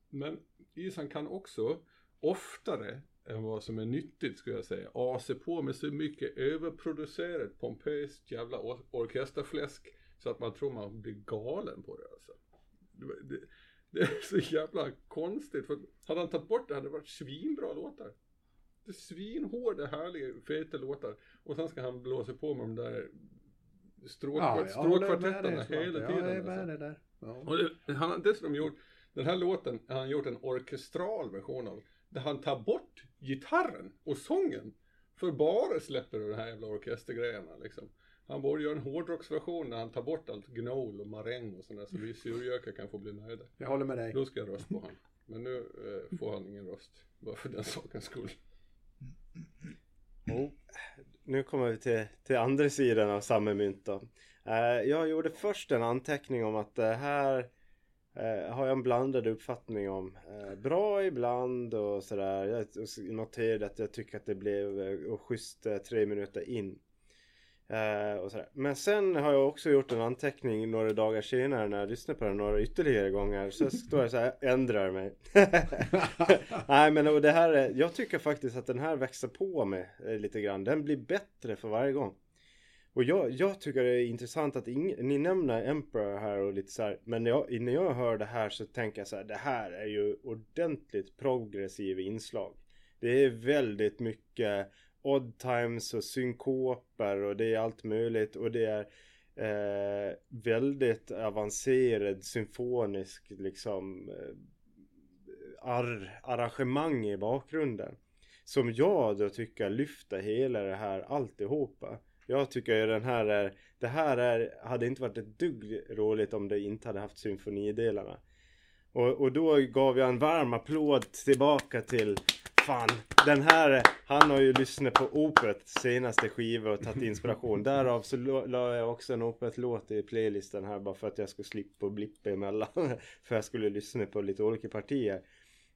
Men Isan kan också oftare än vad som är nyttigt skulle jag säga. Ase på med så mycket överproducerat pompöst jävla or- orkesterfläsk så att man tror man blir galen på det alltså. Det, det, det är så jävla konstigt för hade han tagit bort det hade det varit svinbra låtar. Det är svinhårda, härliga, feta låtar. Och sen ska han blåsa på med de där stråk, Ja, jag håller med stråkkvartetterna dig, Svante. hela Jag tiden. är med alltså. där. Ja. Och det, han har dessutom gjort, den här låten har han gjort en orkestral version av. Där han tar bort gitarren och sången. För bara släpper de här jävla orkestergrejerna liksom. Han borde göra en hårdrocksversion när han tar bort allt gnål och maräng och sådär så vi surgökar kan få bli nöjda. Jag håller med dig. Då ska jag rösta på honom. Men nu eh, får han ingen röst. Bara för den sakens skull. Oh, nu kommer vi till, till andra sidan av samma mynt då. Eh, jag gjorde först en anteckning om att det här eh, har jag en blandad uppfattning om. Eh, bra ibland och sådär. Jag noterade att jag tycker att det blev eh, schysst eh, tre minuter in. Eh, och sådär. Men sen har jag också gjort en anteckning några dagar senare när jag lyssnade på den några ytterligare gånger. Så står jag så här, ändrar mig. *laughs* Nej men och det här, är- jag tycker faktiskt att den här växer på mig eh, lite grann. Den blir bättre för varje gång. Och jag, jag tycker det är intressant att ing, ni nämner Emperor här och lite så här. Men jag, när jag hör det här så tänker jag så här, det här är ju ordentligt progressiva inslag. Det är väldigt mycket odd times och synkoper och det är allt möjligt och det är eh, väldigt avancerad symfonisk liksom eh, ar- arrangemang i bakgrunden. Som jag då tycker lyfter hela det här alltihopa. Jag tycker ju den här är, det här är, hade inte varit ett dugg roligt om det inte hade haft symfonidelarna. Och, och då gav jag en varm applåd tillbaka till Fan, den här, han har ju lyssnat på Opet senaste skiva och tagit inspiration. Därav så la jag också en Opet-låt i playlisten här bara för att jag skulle slippa blippa emellan. *laughs* för jag skulle lyssna på lite olika partier.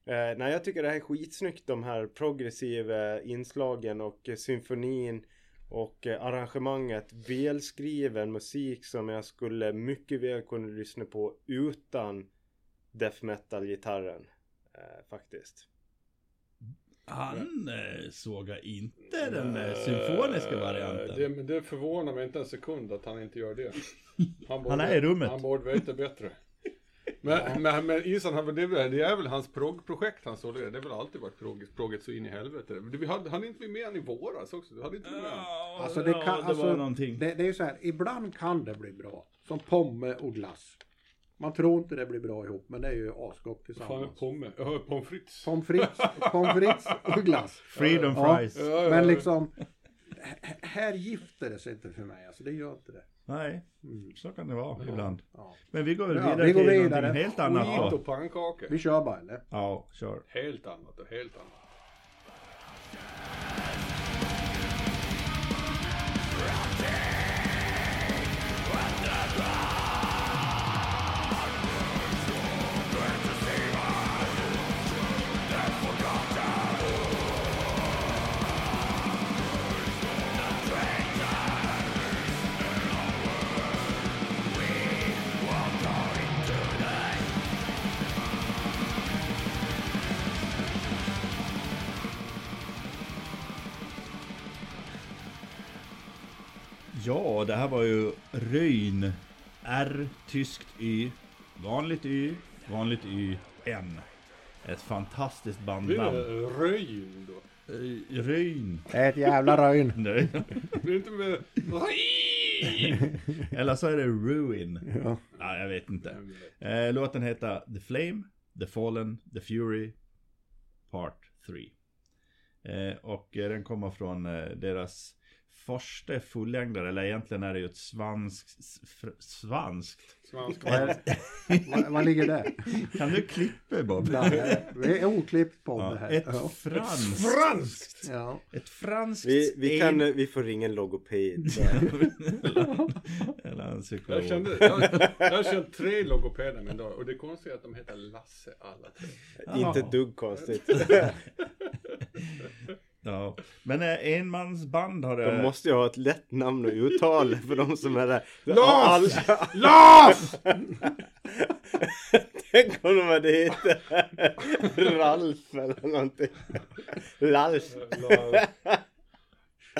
Eh, nej, jag tycker det här är skitsnyggt de här progressiva inslagen och eh, symfonin och eh, arrangemanget. Välskriven musik som jag skulle mycket väl kunna lyssna på utan death metal-gitarren. Eh, faktiskt. Han eh, sågar inte den eh, symfoniska varianten. Det, men det förvånar mig inte en sekund att han inte gör det. *laughs* borde, Han är i rummet. Han borde veta bättre. Men, men, men Isan, har väl- det, är väl- det är väl hans proggprojekt han sålde. Det har väl alltid varit progg, progget så in i helvete. Vi hade, hade inte vi med han i våras också? Du hade inte vi med han? Alltså det kan, ja, det alltså, någonting. Det, det är ju så här, ibland kan det bli bra. Som pomme och glass. Man tror inte det blir bra ihop men det är ju asgott Fan, tillsammans. pomme. Ja, pommes frites. Pommes frites, *laughs* pommes frites och glass. Freedom Ja. fries. Ja, ja, Men ja. liksom, här gifter det sig inte för mig. Alltså det gör inte det. Nej, Mm. så kan det vara ibland. Ja. Men vi går väl Ja, vidare vi går till vidare. någonting helt annat Skit då. och pannkakor. Vi kör bara eller? Ja, kör. Helt annat och helt annat. Ja, det här var ju Röjn. R, tyskt Y, vanligt Y, vanligt Y, N. Ett fantastiskt bandnamn. röjn då? Eh, Röjn. Ett jävla röjn. *laughs* Nej. Det inte med... Eller så är det Ruin. Ja. Ja, jag vet inte. Eh, låten heter The Flame, The Fallen, The Fury, Part 3. Eh, och den kommer från eh, deras första fullängdare, eller egentligen är det ju ett svanskt, fr- svanskt. Svansk. Vad, vad ligger det? Kan du klippa Bob? Nej, det är oklippt det Ja, här. ett Ja. franskt, Franskt! Ja. ett franskt Vi, vi, en- kan, vi får ringa en logoped. *laughs* eller en psykolog. Jag kände, jag, jag har känt tre logopeder min dag och det konstiga är att de heter Lasse alla tre. Inte ett dugg konstigt. *laughs* *laughs* Ja. Men eh, enmansband har det... De måste ju ha ett lätt namn att uttala för de som är där. Lars! All- LAS! *laughs* Tänk om de hade hetat Ralf eller någonting. Lalf.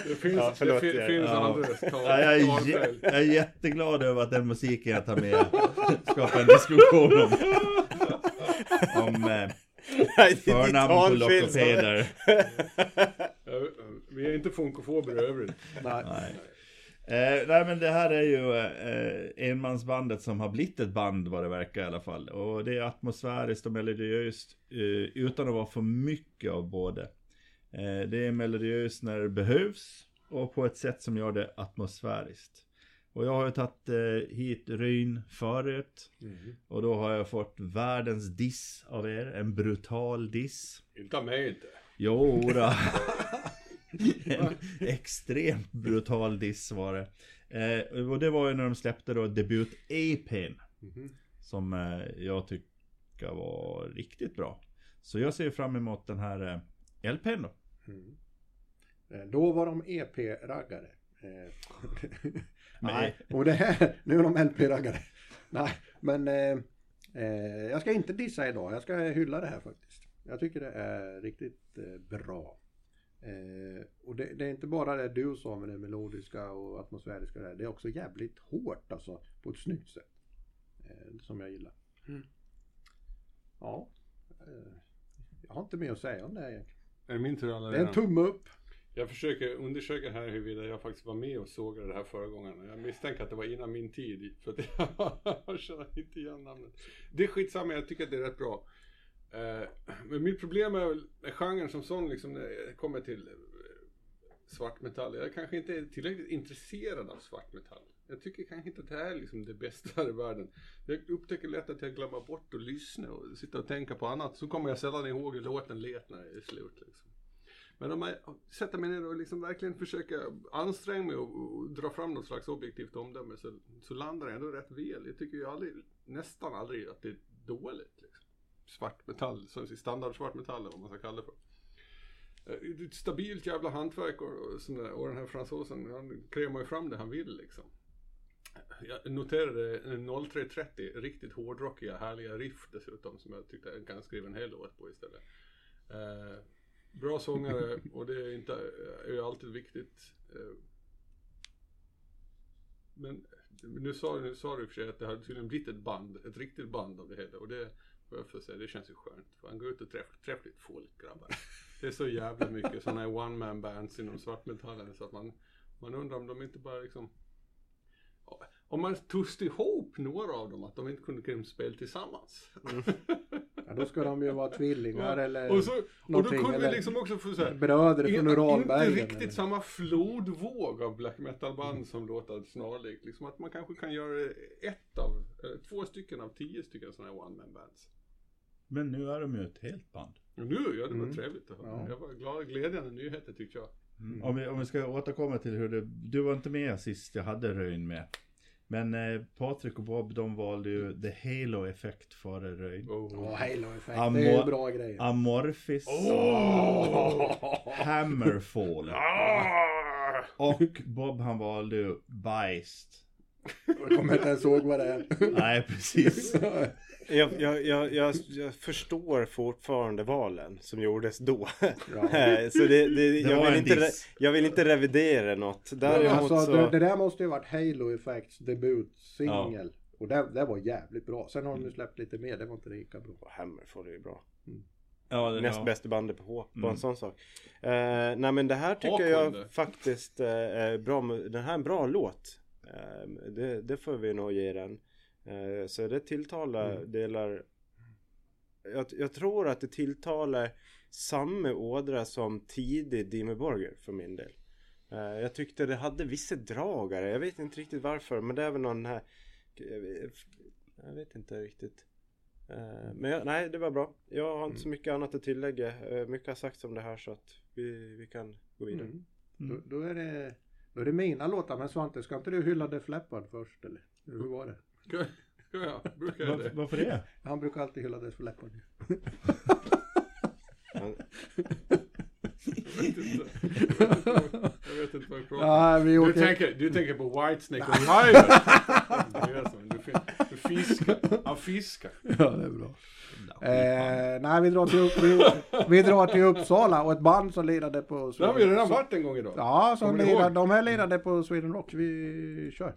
Det finns, Ja, förlåt, det jag- finns ja. alldeles Ja, jag, är, jag är jätteglad över att den musiken jag tar med skapar en diskussion om, om eh, Nej, det är förnamn på Vi är inte funkofober i övrigt. Nej. Nej. Eh, nej men det här är ju eh, enmansbandet som har blivit ett band vad det verkar i alla fall. Och det är atmosfäriskt och melodiöst eh, utan att vara för mycket av både. Eh, det är melodiöst när det behövs och på ett sätt som gör det atmosfäriskt. Och jag har ju tagit eh, hit Ryn förut. Och då har jag fått världens diss av er. En brutal diss. Inte av mig inte. Jo. *laughs* En extremt brutal diss var det. Eh, och det var ju när de släppte då debut-EPn. Som eh, jag tycker var riktigt bra. Så jag ser fram emot den här eh, LPn då. Eh, Då var de EP-raggare. *laughs* *laughs* Nej. Och det här, nu är de LP-raggare. Nej, men eh, eh, jag ska inte dissa idag. Jag ska hylla det här faktiskt. Jag tycker det är riktigt eh, bra. Eh, och det, det är inte bara det du sa med det melodiska och atmosfäriska där. Det är också jävligt hårt alltså på ett snyggt sätt. Eh, som jag gillar. Ja. Eh, jag har inte mer att säga om det här egentligen. Är det min tur Det är en tumme upp. Jag försöker undersöka här huruvida jag faktiskt var med och sågade det här förra gången. Jag misstänker att det var innan min tid. För att jag *laughs* känner inte igen namnet. Det är skitsamma, jag tycker att det är rätt bra. Eh, men mitt problem är väl med genren som sån, liksom när det kommer till eh, svartmetall. Jag kanske inte är tillräckligt intresserad av svartmetall. Jag tycker kanske inte att det är liksom det bästa här i världen. Jag upptäcker lätt att jag glömmer bort att lyssna och sitta och tänka på annat. Så kommer jag sällan ihåg hur låten lät när det är slut. Liksom. Men om jag sätter mig ner och liksom verkligen försöker anstränga mig och, och dra fram något slags objektivt omdöme så, så landar jag ändå rätt väl. Jag tycker ju aldrig, nästan aldrig att det är dåligt. Liksom. Svart metall, så standard svart metall eller vad man ska kalla det för. Det är ett stabilt jävla hantverk och, och, där, och den här fransosen han krämar ju fram det han vill liksom. Jag noterade 0330, riktigt hårdrockiga härliga riff dessutom som jag tyckte jag kan skriva en hel låt på istället. Uh, bra sångare och det är, inte, är ju alltid viktigt. Eh, men nu sa, nu sa du i och för sig att det hade tydligen blivit ett band, ett riktigt band av det hela och det får jag få säga, det känns ju skönt. Fan, går ut och träffar, träffar lite folk grabbar. Det är så jävla mycket sådana här one man bands inom svartmetallen så att man, man undrar om de inte bara liksom om man tussade ihop några av dem, att de inte kunde spela tillsammans. Mm. Ja, då ska de ju vara tvillingar eller och, så, och då kunde vi liksom också få såhär, bröder från inte Uralbergen. riktigt eller- samma flodvåg av black metal-band som låter snarlikt. Liksom att man kanske kan göra ett av, eller två stycken av tio stycken sådana här one-man bands. Men nu är de ju ett helt band. Och nu, ja det var Mm. trevligt att höra. Ja. Jag var glad, glädjande nyheter tyckte jag. Om, vi, om vi ska återkomma till hur det... Du var inte med sist jag hade Röjn med. Men eh, Patrik och Bob de valde ju The Halo Effect före Röjn. Oh. Ja, Halo Effect. Amor- Det är ju bra grejer. Amorphis. Hammerfall. Ah! Och Bob han valde ju Beist. Jag kommer inte ens ihåg vad det är. Nej precis. *laughs* Jag, jag, jag, jag, jag förstår fortfarande valen som gjordes då. Ja. *laughs* så det, det, jag, vill inte, jag vill inte revidera något. Däremot Alltså, så... det, det där måste ju varit Halo Effects debutsingel. Och det, det var jävligt bra. Sen har de ju släppt lite mer, det var inte lika bra. Hammerfall är ju bra. Ja, det- Näst ja. bästa bandet på H, på Mm. en sån sak. Eh, nej men det här tycker jag faktiskt eh, är bra. Den här är en bra låt. Eh, det, det får vi nog ge den. Eh, så det tilltalar Mm. delar. Jag, jag tror att det tilltalar samma ådra som tidig Dimmy Borger för min del. Eh, jag tyckte det hade vissa dragare. Jag vet inte riktigt varför. Men det är väl någon här. Jag vet, inte riktigt. Eh, Men jag, nej, det var bra. Jag har inte så mycket annat att tillägga. Mycket har sagts om det här så att vi, vi kan gå vidare. Mm. Då, då, är det, då är det mina låtar. Men Svante, ska inte du hylla Def Leppard först eller? Hur var det? Brukar jag det? varför det? Han brukar alltid hylla Def Leppard. Han- Jag vet inte. Jag vet inte vad jag pratar om. Ja, vi Du åker... tänker, du tänker på Whitesnake och Riot? Det är så, du, fin- du fiskar. Han fiskar. Ja, det är bra. Eh, nej, vi drar, till, upp- vi, vi drar till Uppsala och ett band som lirade på... Det har vi redan varit en gång idag. Ja, som Kommer ni lirade, ihåg? de här lirade på Sweden Rock. Vi kör.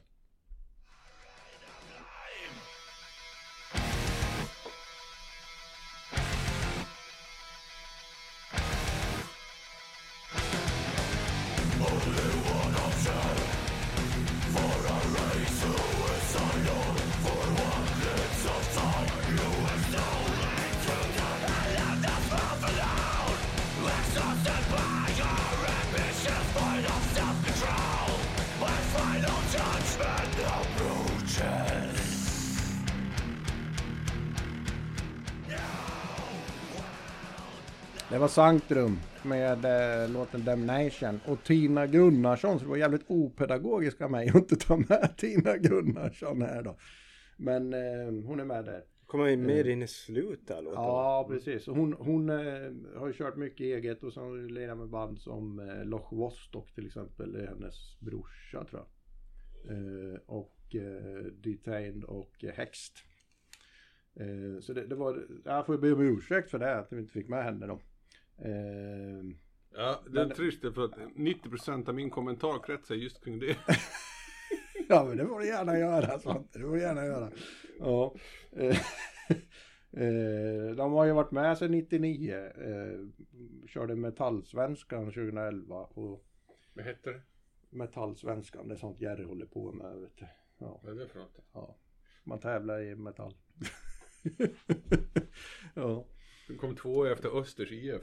Det var Sanctrum med eh, låten Damnation och Tina Gunnarsson. Så det var jävligt opedagogiskt av mig att inte ta med *laughs* Tina Gunnarsson här då. Men eh, hon är med där. Kommer vi mer in i slutet där låten? Ja, precis. Hon, hon eh, har ju kört mycket eget och så har hon lirat med band som eh, Loch Vostok till exempel. Det är hennes brorsa tror jag. Eh, och eh, Detained och eh, Hext. Eh, så det, det var, jag får be om ursäkt för det att vi inte fick med henne då. Eh, Ja, det är Men- trist för att 90% av min kommentar kretsar just kring det. *laughs* Ja men det får du gärna göra Svante, det får du gärna göra. Ja. Eh, *laughs* eh, De har ju varit med sedan 99. eh, Körde Metallsvenskan 2011 och Vad heter det? Metallsvenskan, det är sånt Jerry håller på med. Vet du. Ja, Vad är det för något? ja. Man tävlar i metall. *laughs* ja. Du kom två efter Östers IF. *laughs*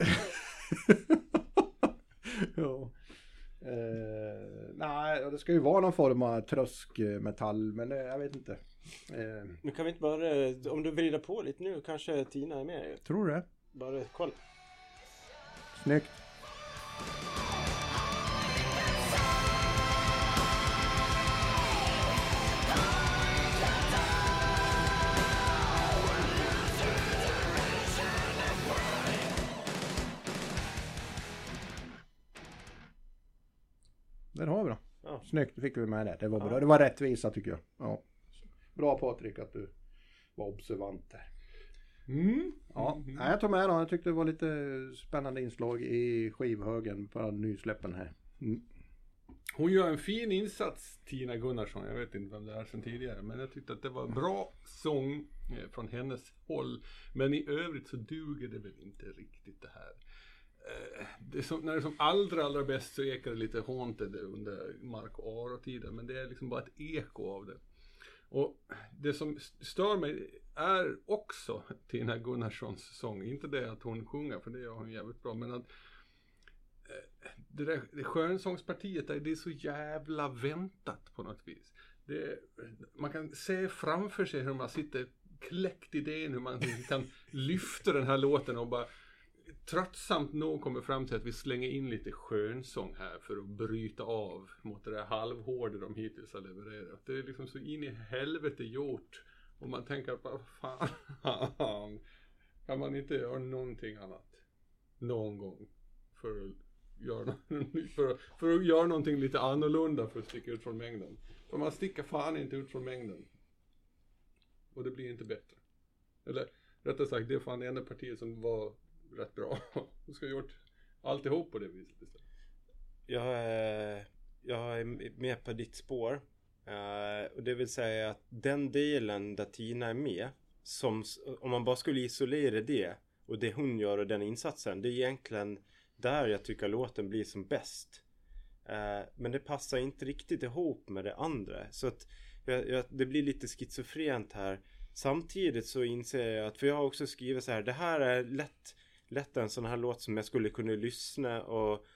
ja. Eh, nej, det ska ju vara någon form av tröskmetall, men det, jag vet inte. Eh, Nu kan vi inte bara, om du vrider på lite nu kanske Tina är med. tror du det? Bara kolla. Snyggt. Snyggt, då fick vi med det. Det var bra. Det var rättvisa tycker jag. Ja. Bra Patrik att du var observant där. Mm. Ja, nej, jag tog med dem. Jag tyckte det var lite spännande inslag i skivhögen på nysläppen här. Mm. Hon gör en fin insats, Tina Gunnarsson. Jag vet inte vem det är sedan tidigare. Men jag tyckte att det var bra sång eh, från hennes håll. Men i övrigt så duger det väl inte riktigt det här. Eh, det som, när det är som allra, allra bäst så ekar det lite Haunted under Mark och Aro-tiden. Men det är liksom bara ett eko av det. Och det som stör mig är också Tina Gunnarssons sång, inte det att hon sjunger, för det gör hon jävligt bra, men att eh, det där det skönsångspartiet det är så jävla väntat på något vis. Det, man kan se framför sig hur man sitter kläckt idén hur man liksom kan *laughs* lyfta den här låten och bara tröttsamt nog kommer fram till att vi slänger in lite skönsång här för att bryta av mot det där halvhårda de hittills har levererat. Det är liksom så in i helvete gjort. Och man tänker vad fan, kan man inte göra någonting annat? Någon gång. För att göra, för, att- för att göra någonting lite annorlunda för att sticka ut från mängden. För man sticker fan inte ut från mängden. Och det blir inte bättre. Eller rättare sagt, det är fan det enda partiet som var rätt bra. Du ska ha gjort alltihop på det viset istället. Jag är, jag är med på ditt spår. Eh, och det vill säga att den delen där Tina är med, som, om man bara skulle isolera det och det hon gör och den insatsen, det är egentligen där jag tycker låten blir som bäst. Eh, men det passar inte riktigt ihop med det andra. Så att jag, jag, det blir lite schizofrent här. Samtidigt så inser jag att, för jag har också skrivit så här, det här är lätt, lätt en sån här låt som jag skulle kunna lyssna och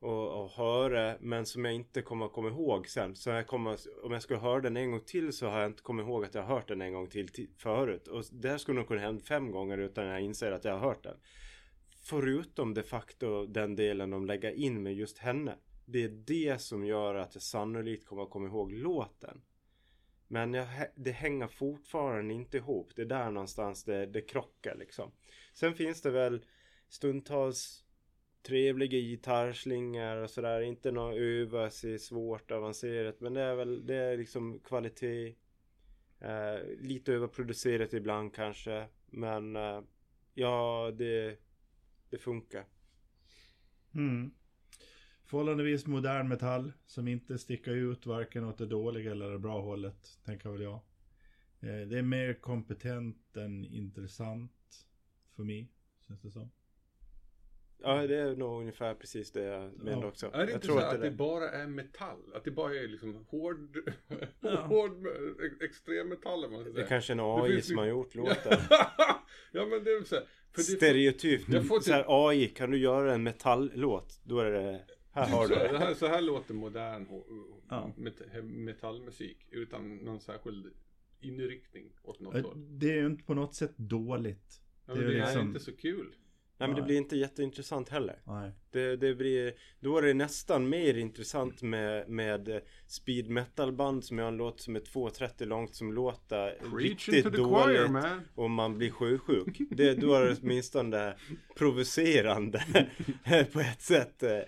och, och höra men som jag inte kommer att komma ihåg sen. Så jag kommer, om jag skulle höra den en gång till så har jag inte kommit ihåg att jag har hört den en gång till, förut. Och det här skulle nog kunna hända fem gånger utan jag inser att jag har hört den. Förutom de facto den delen de lägger in med just henne. Det är det som gör att jag sannolikt kommer att komma ihåg låten. Men jag, det hänger fortfarande inte ihop. Det är där någonstans det, det krockar liksom. Sen finns det väl stundtals trevliga gitarrslingor och sådär. Inte något öva sig svårt avancerat. Men det är väl det är liksom kvalitet. Eh, lite överproducerat ibland kanske. Men eh, ja, det, det funkar. Mm. Förhållandevis modern metall som inte sticker ut varken åt det dåliga eller det bra hållet, tänker väl jag. Eh, Det är mer kompetent än intressant för mig, känns det som. Ja, det är nog ungefär precis det jag menar Ja. också. Är det jag inte så att, det det bara är metall? Att det bara är liksom hård, *laughs* Ja. hård ex- extremmetaller man ska det säga. är kanske en Det AI finns som har gjort låten. *laughs* ja men det är så här, för Stereotypt. Jag får Så här, AI, kan du göra en metalllåt? Då är det... Här har så, du här, det här, så här låter modern Ja. met- metallmusik utan någon särskild inriktning åt något håll. Det är ju inte på något sätt dåligt. Ja, det men är det är liksom- inte så kul. Nej men det blir inte jätteintressant heller. Nej. Det, det blir, då är det nästan mer intressant med, med speed metal band som har en låt som är 2.30 långt som låter Preaching riktigt to the dåligt choir man. och man blir sjösjuk. Det, då är det åtminstone provocerande *laughs* på ett sätt eh, eh,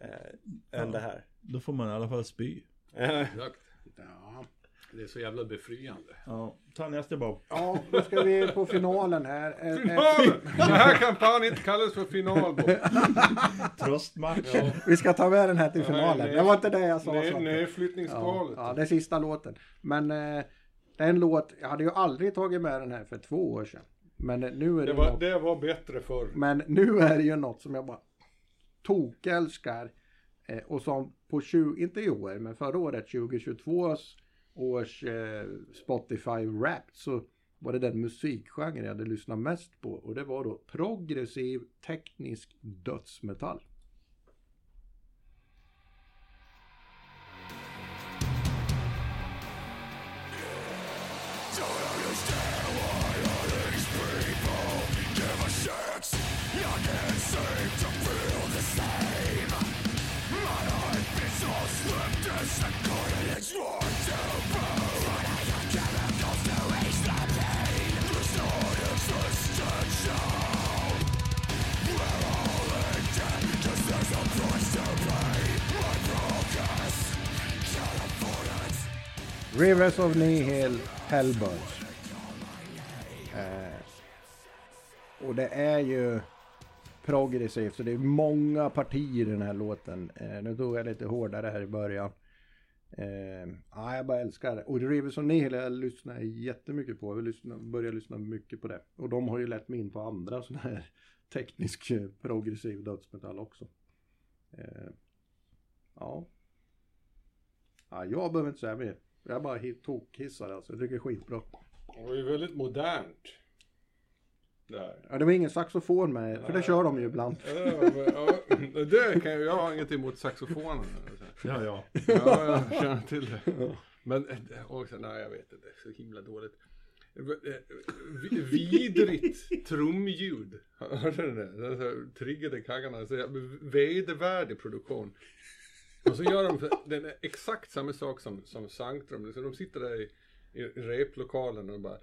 än Ja. det här. Då får man i alla fall spy. Eh, Exakt. Ja. Det är så jävla befriande. Ja, ta nästa Bob. ja, då ska vi på finalen här. Eh, eh, Finalen! Det här kan fan inte kallas för final Bob. Tröstmatch. Ja. Vi ska ta med den här till Nej, finalen. nej. Det var inte det jag sa. Nej, Svante. nej, Ja, ja, det är sista låten. Men eh, det är en låt, jag hade ju aldrig tagit med den här för två år sedan. Men eh, nu är det, Det var, något, det var bättre förr. Men nu är det ju något som jag bara tokälskar. Eh, och som på 20, inte i år, men förra året 2022 års eh, Spotify Wrapped så var det den musikgenre jag hade lyssnat mest på. Och det var då progressiv teknisk dödsmetall. Rivers of Nihil Hellbirds. Eh, och det är ju progressivt så det är många partier i den här låten. Eh, nu tog jag lite hårdare här i början. Eh, ja, jag bara älskar det. Och Rivers of Nihil jag lyssnar jättemycket på. Jag lyssnar, börjar lyssna mycket på det. Och de har ju lett mig in på andra sådana här *laughs* teknisk eh, progressiv dödsmetall också. Eh, ja. ja. Jag behöver inte säga mer. Jag är bara tokkissad alltså. Jag tycker det är skitbra. Det var ju väldigt modernt. Där. Ja, det var ingen saxofon med, för det kör de ju ibland. Ja, men, ja, det kan jag, jag har inget emot saxofonen. Ja, ja. Ja, jag känner till det. Men, eh, och sen, nej jag vet inte, det är så himla dåligt. Eh, vi- Vidrigt trumljud. Hörde du det? så Triggade kaggarna. Vedervärdig produktion. Och så gör de den exakt samma sak som, som Sanctrum. Så de sitter där i, i replokalen och bara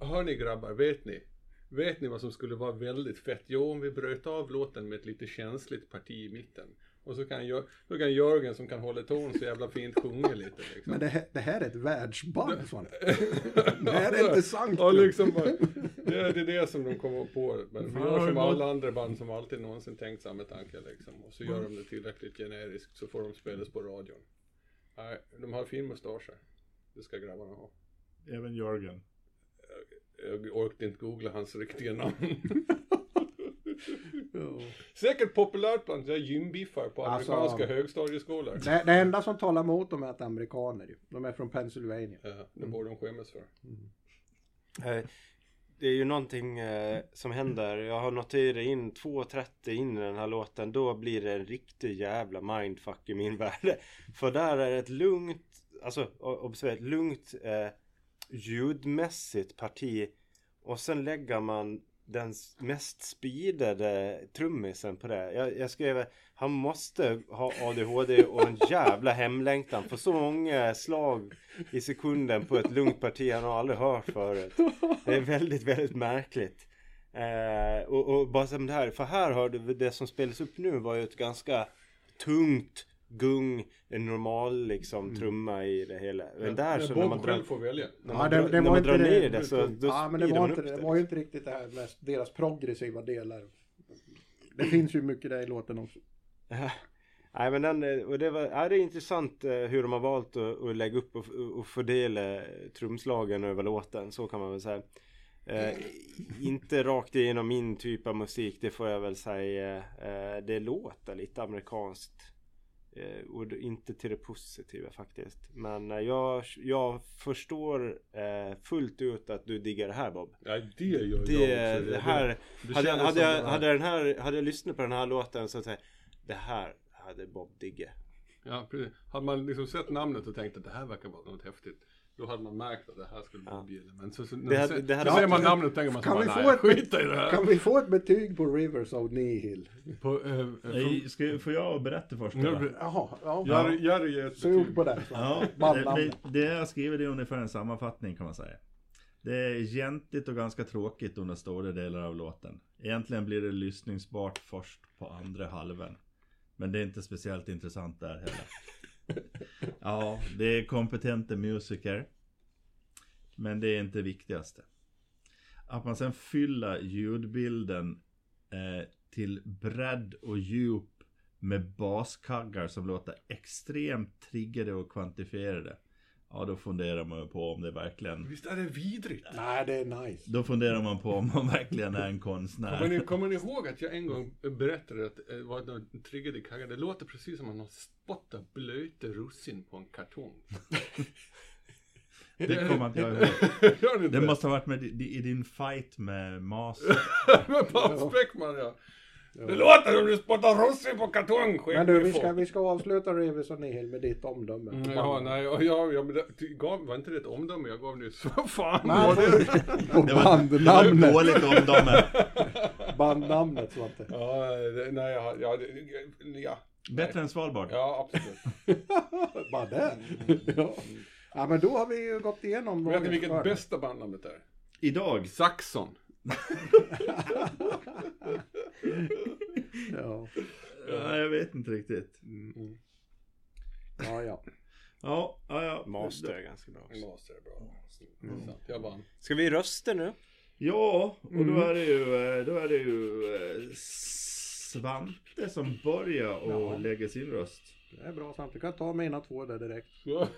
Hör ni grabbar, vet ni? Vet ni vad som skulle vara väldigt fett? Jo, om vi bröt av låten med ett lite känsligt parti i mitten. Och så kan, Jör- då kan Jörgen som kan hålla ton så jävla fint sjunga lite liksom. Men det här, det här är ett världsband Svante. Det här är inte sant. Ja, liksom bara, det, är, det är det som de kommer på. Men Fan, gör som alla andra band som alltid någonsin tänkt samma tanke liksom. Och så gör de det tillräckligt generiskt så får de spelas på radion. Nej, de har fin mustasch här. Det ska grabbarna ha. Även Jörgen. Jag orkade inte googla hans riktiga namn. *laughs* Säkert populärt bland gymbiffar på Alltså- amerikanska högstadieskolor. Det, det enda som talar emot dem är att amerikaner. De är från Pennsylvania. Ja, det borde de skämmas för. Eh, Det är ju någonting eh, som händer. Jag har noterat in 2.30 in i den här låten. Då blir det en riktig jävla mindfuck i min *laughs* värld. För där är det ett lugnt, alltså observera, ett lugnt eh, ljudmässigt parti. Och sen lägger man den mest speedade trummisen på det. Jag, jag skrev han måste ha ADHD och en jävla hemlängtan för så många slag i sekunden på ett lugnt parti han har aldrig hört förut. Det är väldigt, väldigt märkligt. Eh, och, och bara som det här, för här hörde vi det som spelas upp nu var ju ett ganska tungt gung, en normal liksom trumma i det hela. Men där så när man drar, får välja. när Ja, man, det- drar, det när man drar det- ner det så då Ja, men det var, inte, det det. var ju inte riktigt det här med deras progressiva delar. Det finns ju mycket där i låten också. *laughs* Nej men den, eh, och det, var, ja, det är intressant eh, hur de har valt att, att lägga upp och, och fördela trumslagen över låten, så kan man väl säga. Eh, inte rakt igenom min typ av musik, det får jag väl säga. Eh, det låter lite amerikanskt. Eh, och inte till det positiva faktiskt. Men eh, jag, jag förstår eh, fullt ut att du diggar det här Bob. Ja, det gör jag Det, också. det här, det hade, hade, jag, här. hade, den här, hade jag lyssnat på den här låten så att säga, det här hade Bob digge. Ja, precis. Hade man liksom sett namnet och tänkt att det här verkar vara något häftigt. Då hade man märkt att det här skulle bli Ja. ja. Men så, så, Det hade- ser, det hade ser man namnet och tänker man så Kan bara, vi nej, få ett- skit i det här. Kan vi få ett betyg på Rivers of Nihil? På, eh, eh, Nej, ska, får jag berätta först? nu, Jaha, ja. Jerry, Jerry ger ett Sug betyg. på. Ja, det, det, det jag skriver det är ungefär en sammanfattning kan man säga. Det är gentigt och ganska tråkigt under stora delar av låten. Egentligen blir det lyssningsbart först på andra halvan. Men det är inte speciellt intressant där heller. Ja, det är kompetenta musiker. Men det är inte det viktigaste. Att man sen fyller ljudbilden eh, till bredd och djup med baskaggar som låter extremt triggade och kvantifierade. Ja, då funderar man ju på om det verkligen... Visst är det vidrigt? Nej, det är nice. Då funderar man på om man verkligen är en Kommer konstnär. ni, kommer ni ihåg att jag en gång berättade att det var någon triggade kaggar? Det låter precis som att man spottar blöta russin på en kartong. Det kommer inte jag ihåg. *laughs* Det måste ha varit med i i din fight med Mas. *laughs* Med Paul Speckman ja. Det låter som du spottar russin på kartong, Men du, vi ska, vi ska avsluta Rivers of Nihil med ditt omdöme. Mm, Ja, nej, och jag, jag, men det, gav, var inte det ett omdöme jag gav nyss? *laughs* Vad fan Nej, var det? på *laughs* Det var ett bandnamnet. dåligt omdöme. *laughs* Bandnamnet Svante. Ja, det, nej, ja, ja, det, ja, Bättre än Svalbard. ja, absolut. Bara det. Ja. ja, men då har vi ju gått igenom Vet ni vilket bästa bandnamnet är? Idag. Saxon. Ja, Ja, jag vet inte riktigt. ja, ja. Ja, ja, ja. Master är ganska bra också. Master är bra. Sant, Jag vann. Ska vi rösta nu? Ja, och då är det ju, eh, då är det ju eh, Svante som börjar och Ja. lägger sin röst. Det är bra Svante. Du kan ta mina två där direkt. Ja.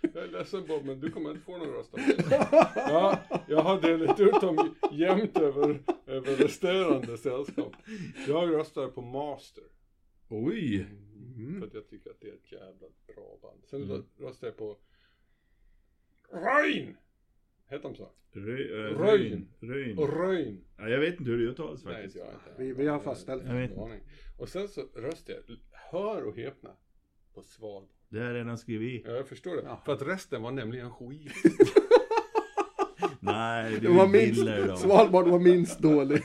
jag är ledsen Bob, men du kommer inte få någon röst av mig. *laughs* Ja, jag har delat ut dem jämnt över, över resterande sällskap. Jag röstar på Master. Oj! För att jag tycker att det är ett jävla bra band. Sen röstar jag på Röjn! Heter de så? Rö, äh, Röjn. Röjn. Och Röjn. Ja, jag vet inte hur det uttalas Nej, faktiskt. inte jag inte. Vi, vi har fastställt Jag vet. Och sen så röstade jag, hör och häpna, på Svalbard. Det har jag redan skrivit i. Ja, jag förstår det. För att resten var nämligen skit. *laughs* Nej, det Det var minst, då. Svalbard var minst dålig.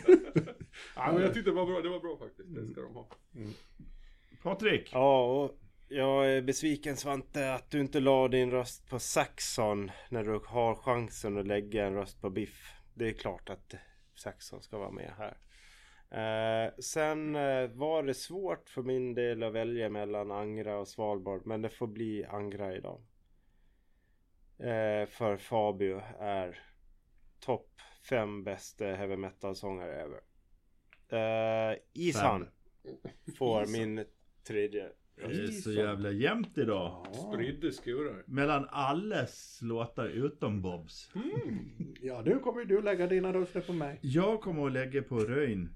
ja, men jag tyckte det var bra. Det var bra faktiskt. Det ska de ha. Patrik! Ja, och jag är besviken Svante att du inte la din röst på Saxon när du har chansen att lägga en röst på Biff. Det är klart att Saxon ska vara med här. Eh, sen eh, var det svårt för min del att välja mellan Angra och Svalbard men det får bli Angra idag. Eh, för Fabio är topp fem bästa heavy metal sångare ever. Eh, Isan får min tredje Det är så jävla jämnt idag. Spridde skurar. Mellan alles låtar utom Bobs. Ja, nu kommer du lägga dina röster på mig. Jag kommer att lägga på Röjn.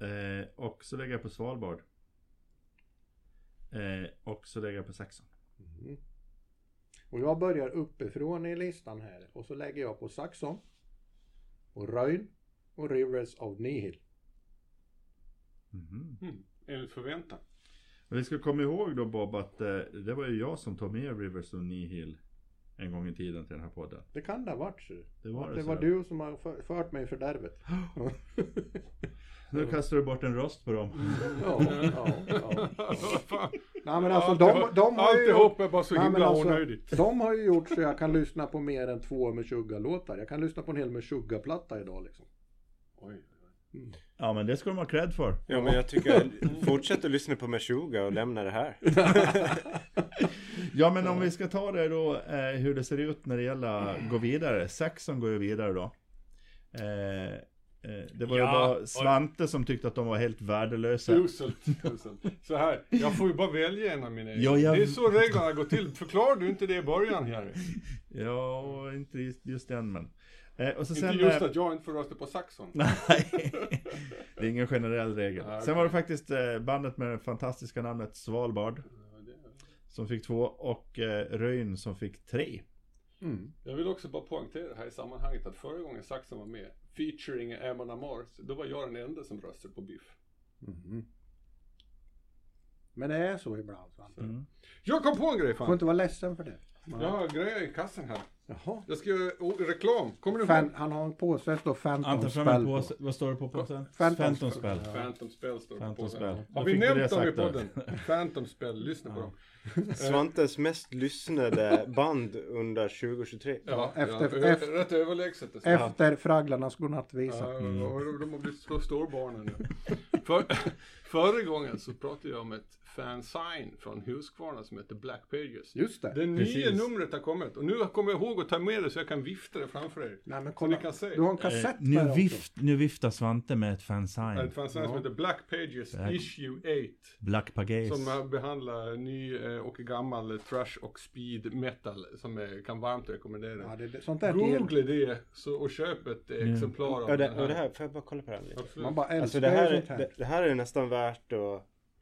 Eh, och så lägger jag på Svalbard. Eh, och så lägger jag på Saxon. Och jag börjar uppifrån i listan här. Och så lägger jag på Saxon. Och Röjn. Och Rivers of Nihil. Mhm. Mm. Enligt förväntan. Men vi ska komma ihåg då Bob att eh, det var ju jag som tog med Rivers of Nihil en gång i tiden till den här podden. Det kan det ha varit så. Det var det det så. var du som har för- fört mig i fördärvet. *gasps* Nu kastar du bort en röst på dem. Ja, ja, ja. Nej men alltså de, de har ju... Alltihop är bara så Nej, himla alltså, onödigt. *laughs* De har ju gjort så jag kan lyssna på mer än två Meshuggah-låtar. Jag kan lyssna på en hel Meshuggah-platta idag liksom. Oj. Ja men det ska de ha cred för. Ja men jag tycker fortsätt att lyssna på Meshuggah och lämna det här. *laughs* Ja men om vi ska ta det då eh, hur det ser ut när det gäller att gå vidare. Saxon går ju vidare då. Eh, eh, det var ju Ja, bara och- Svante som tyckte att de var helt värdelösa. Uselt, uselt. Så här, jag får ju bara välja en av mina. Ja, jag- Det är så reglerna går till. Förklarar du inte det i början Harry? Ja, inte just- just den men. Eh, och så sen, inte just eh, att jag inte får rösta på Saxon. *laughs* Nej, det är ingen generell regel. Nej, Sen var det faktiskt eh, bandet med det fantastiska namnet Svalbard som fick två och eh, Röjn som fick tre. Mm. Jag vill också bara poängtera här i sammanhanget att förra gången Saxon var med, featuring Amon Amarth, då var jag den enda som röstade på Biff. Mhm. Men det är så ibland. Svante. Mm. Jag kom på en grej Du får fan! inte vara ledsen för det. Jag har grejer i kassen här. Jaha. Jag ska göra oh, reklam. Kommer du Fan, ihåg? han har en påse det står Phantom Anta fram spel en på. påse. Vad står det på påsen? Phantom Phantom spel. spel. Phantom Spell står det på Phantom påsen. spel. Har vi fick vi det nämnt dem i sagt då. podden? *laughs* Phantom Spell, lyssna på dem. *laughs* Svantes mest lyssnade band under 2023. Ja, efter- ja, efter- rätt överlägset. dessutom. Efter Fragglarnas godnattvisa. Ja, och de har blivit så storbarnen nu. *laughs* För, förra gången så pratade jag om ett fansign från Husqvarna som heter Black Pages. Just det. Det nya Precis. numret har kommit och nu kommer jag ihåg att ta med det så jag kan vifta det framför er. Nej men Så kolla. ni kan se. Du har en Eh, kassett med nu, det vift, nu viftar Svante med ett fansign. Ett fansign som heter Black Pages Black- Issue 8. Black Pagaze. Som eh, behandlar ny eh, och gammal trash och speed metal som eh, kan varmt rekommendera. Ja, det, det, sånt där gillar Googla det så, och köp ett eh, exemplar av Ja, det, den och det här, får jag bara kolla på den lite? Absolut. Man bara älskar Alltså det här, sånt är, här. det, det här är nästan värt att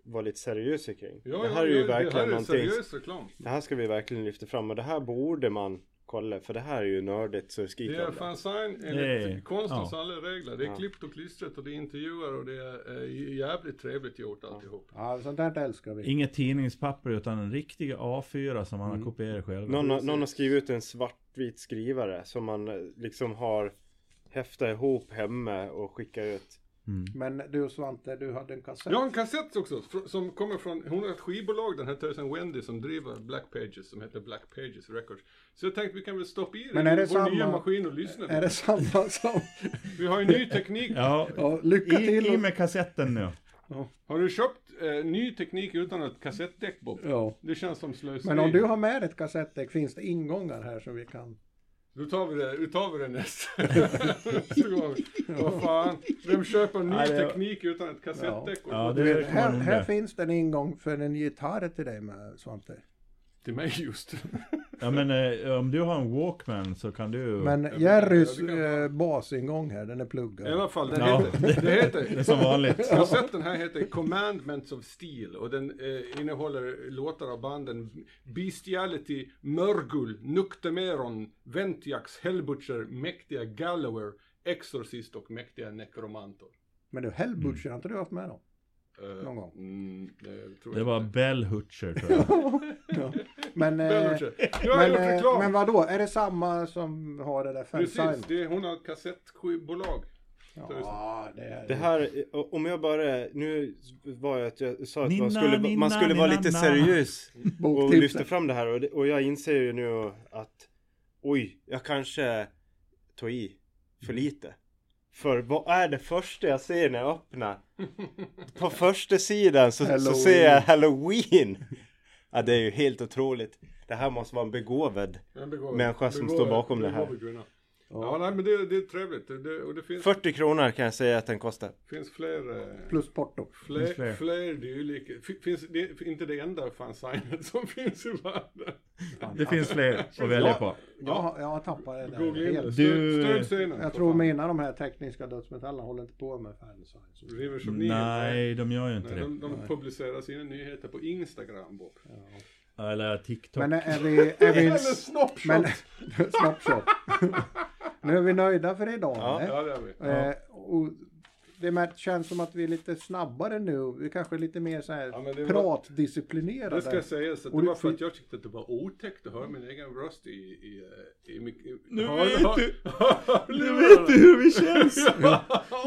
vara lite seriös kring. Ja, det ja, här är ju ja, verkligen det här är någonting. seriös reklam. Det här ska vi verkligen lyfta fram och det här borde man kolla för det här är ju nördigt så det Det skriker är fansign enligt är- konstens ja. alla regler. Det är Ja. klippt och klistrat och det är intervjuer och det är eh, jävligt trevligt gjort alltihop. Ja, sånt där älskar vi. Inget tidningspapper utan en riktig A4 som man har kopierat själv. Någon, har- någon har skrivit ut en svartvit skrivare som man eh, liksom har häftat ihop hemma och skickat ut. Men du Svante, du hade en kassett. Jag har en kassett också som kommer från, hon har ett skivbolag, den här tösen Wendy som driver Black Pages som heter Black Pages Records. Så jag tänkte vi kan väl stoppa i Men den är det vår samma- nya maskin och lyssna. Är det samma som... *laughs* Vi har ju ny teknik. Ja, Ja, lycka i, till. i med kassetten nu. Har du köpt eh, ny teknik utan ett kassettdäck Bob? Ja. Det känns som slöseri. Men om du har med ett kassettdäck finns det ingångar här som vi kan... Då tar vi det, då tar vi det nästa. *laughs* Vad fan, vem köper ny Nej, det- teknik utan ett kassettdäck? Ja, det är Här, nog här det. finns det en ingång för en gitarr till dig med Svante. Till mig just. Ja men eh, om du har en Walkman så kan du... Men Jag Jerrys jag eh, basingång här, den är pluggad. I alla fall, den Ja. heter, *laughs* det det är heter som vanligt. Kassetten här heter Commandments of Steel och den eh, innehåller låtar av banden Bestiality, Mörgul, Nuktemeron, Ventiax, Hellbutcher, Mäktiga Gallower, Exorcist och Mäktiga Necromantor. Men du, Hellbutcher, har inte du haft med dem? Eh, Någon gång. Mm, det tror Det jag var. Bell Hutcher tror jag. *laughs* ja. Men, *laughs* eh, men, eh, reklam! men vadå, är det samma som har det där Precis, fansign? det är, hon har ett kassettbolag. Ja, det är Det här, om jag bara, nu var jag att jag sa att Nina, man skulle, nina, man skulle vara nina, lite na. seriös och lyfta fram det här och, det, och jag inser ju nu att oj, jag kanske tar i för lite. För vad är det första jag ser när jag öppnar? På första sidan så, så ser jag Halloween. Ja, det är ju helt otroligt. Det här måste vara en begåvad En begåvad- människa som begåvad- står bakom det här. Ja, nej, men det, det är trevligt. Det, och det finns, 40 kronor kan jag säga att den kostar. finns fler... Eh, Plus porto. Fler, Finns fler. fler dylika. Fi- Finns det inte det enda fansignet *laughs* som finns i världen. Det finns fler att välja på. Jag, har- jag har tappat det där Googla in det. helt. Du- Stöd, stöd scenen. Jag tror mina de här tekniska dödsmetallerna håller inte på med fansign. Så- Rivers of Neon. Nej, de gör ju inte Nej, det. de, de publicerar sina nyheter på Instagram, Bob. Eller TikTok. Men är vi... Är vi Eller Snapchat! men, *laughs* Snapshot. *laughs* nu är vi nöjda för idag. Ja. eller? Ja, det är vi. Eh, och det känns som att vi är lite snabbare nu. Vi kanske är lite mer så här Ja, men pratdisciplinerade. Det ska sägas att det var för att jag tyckte att det var otäckt att höra min egen röst i... i, i, i, i Nu hör- vet hör- du- hör- Nu vet du hur vi känns!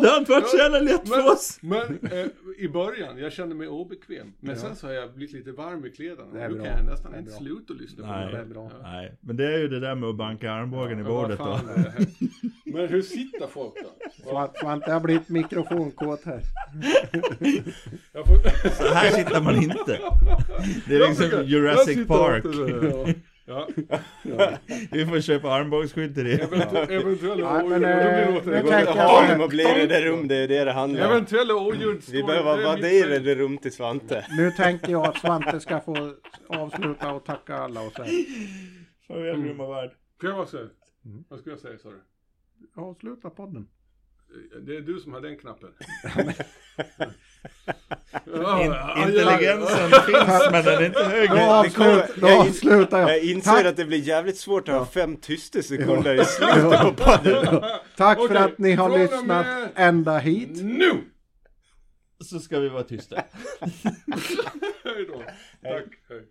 Det har inte varit så jävla lätt för oss! Men eh, i början, jag kände mig obekväm. Men sen så har jag blivit lite varm i kläderna. Det är Nu kan jag nästan inte sluta lyssna på Nej. det. Det är bra. Nej, men det är ju det där med att banka armbågen i Ja, bordet då. här? Men hur sitter folk då? Svante har blivit mikrofonkåt här. Får... Så här sitter man inte. Det är liksom Jurassic Park. Ja, Vi får köpa armbågsskydd till det. eventu- eventuella men, oljud. eh, blir nu det i rum, det är det det handlar om. Eventuella. Vi behöver vaddera det rum till Svante. Nu tänker jag att Svante ska få avsluta och tacka alla och säga. Farväl grymma värld. Bara säga? Mm. Vad ska jag säga sa du? Avsluta podden. Det är du som har den knappen. *laughs* In, intelligensen finns men den är inte hög. Då, avslut, då avslutar jag. Jag inser Tack, att det blir jävligt svårt att ha fem tysta sekunder i slutet på podden. tack för Okej, att ni har från och lyssnat med- ända hit. Nu! Så ska vi vara tysta. *laughs* Hej då. Tack. Hej.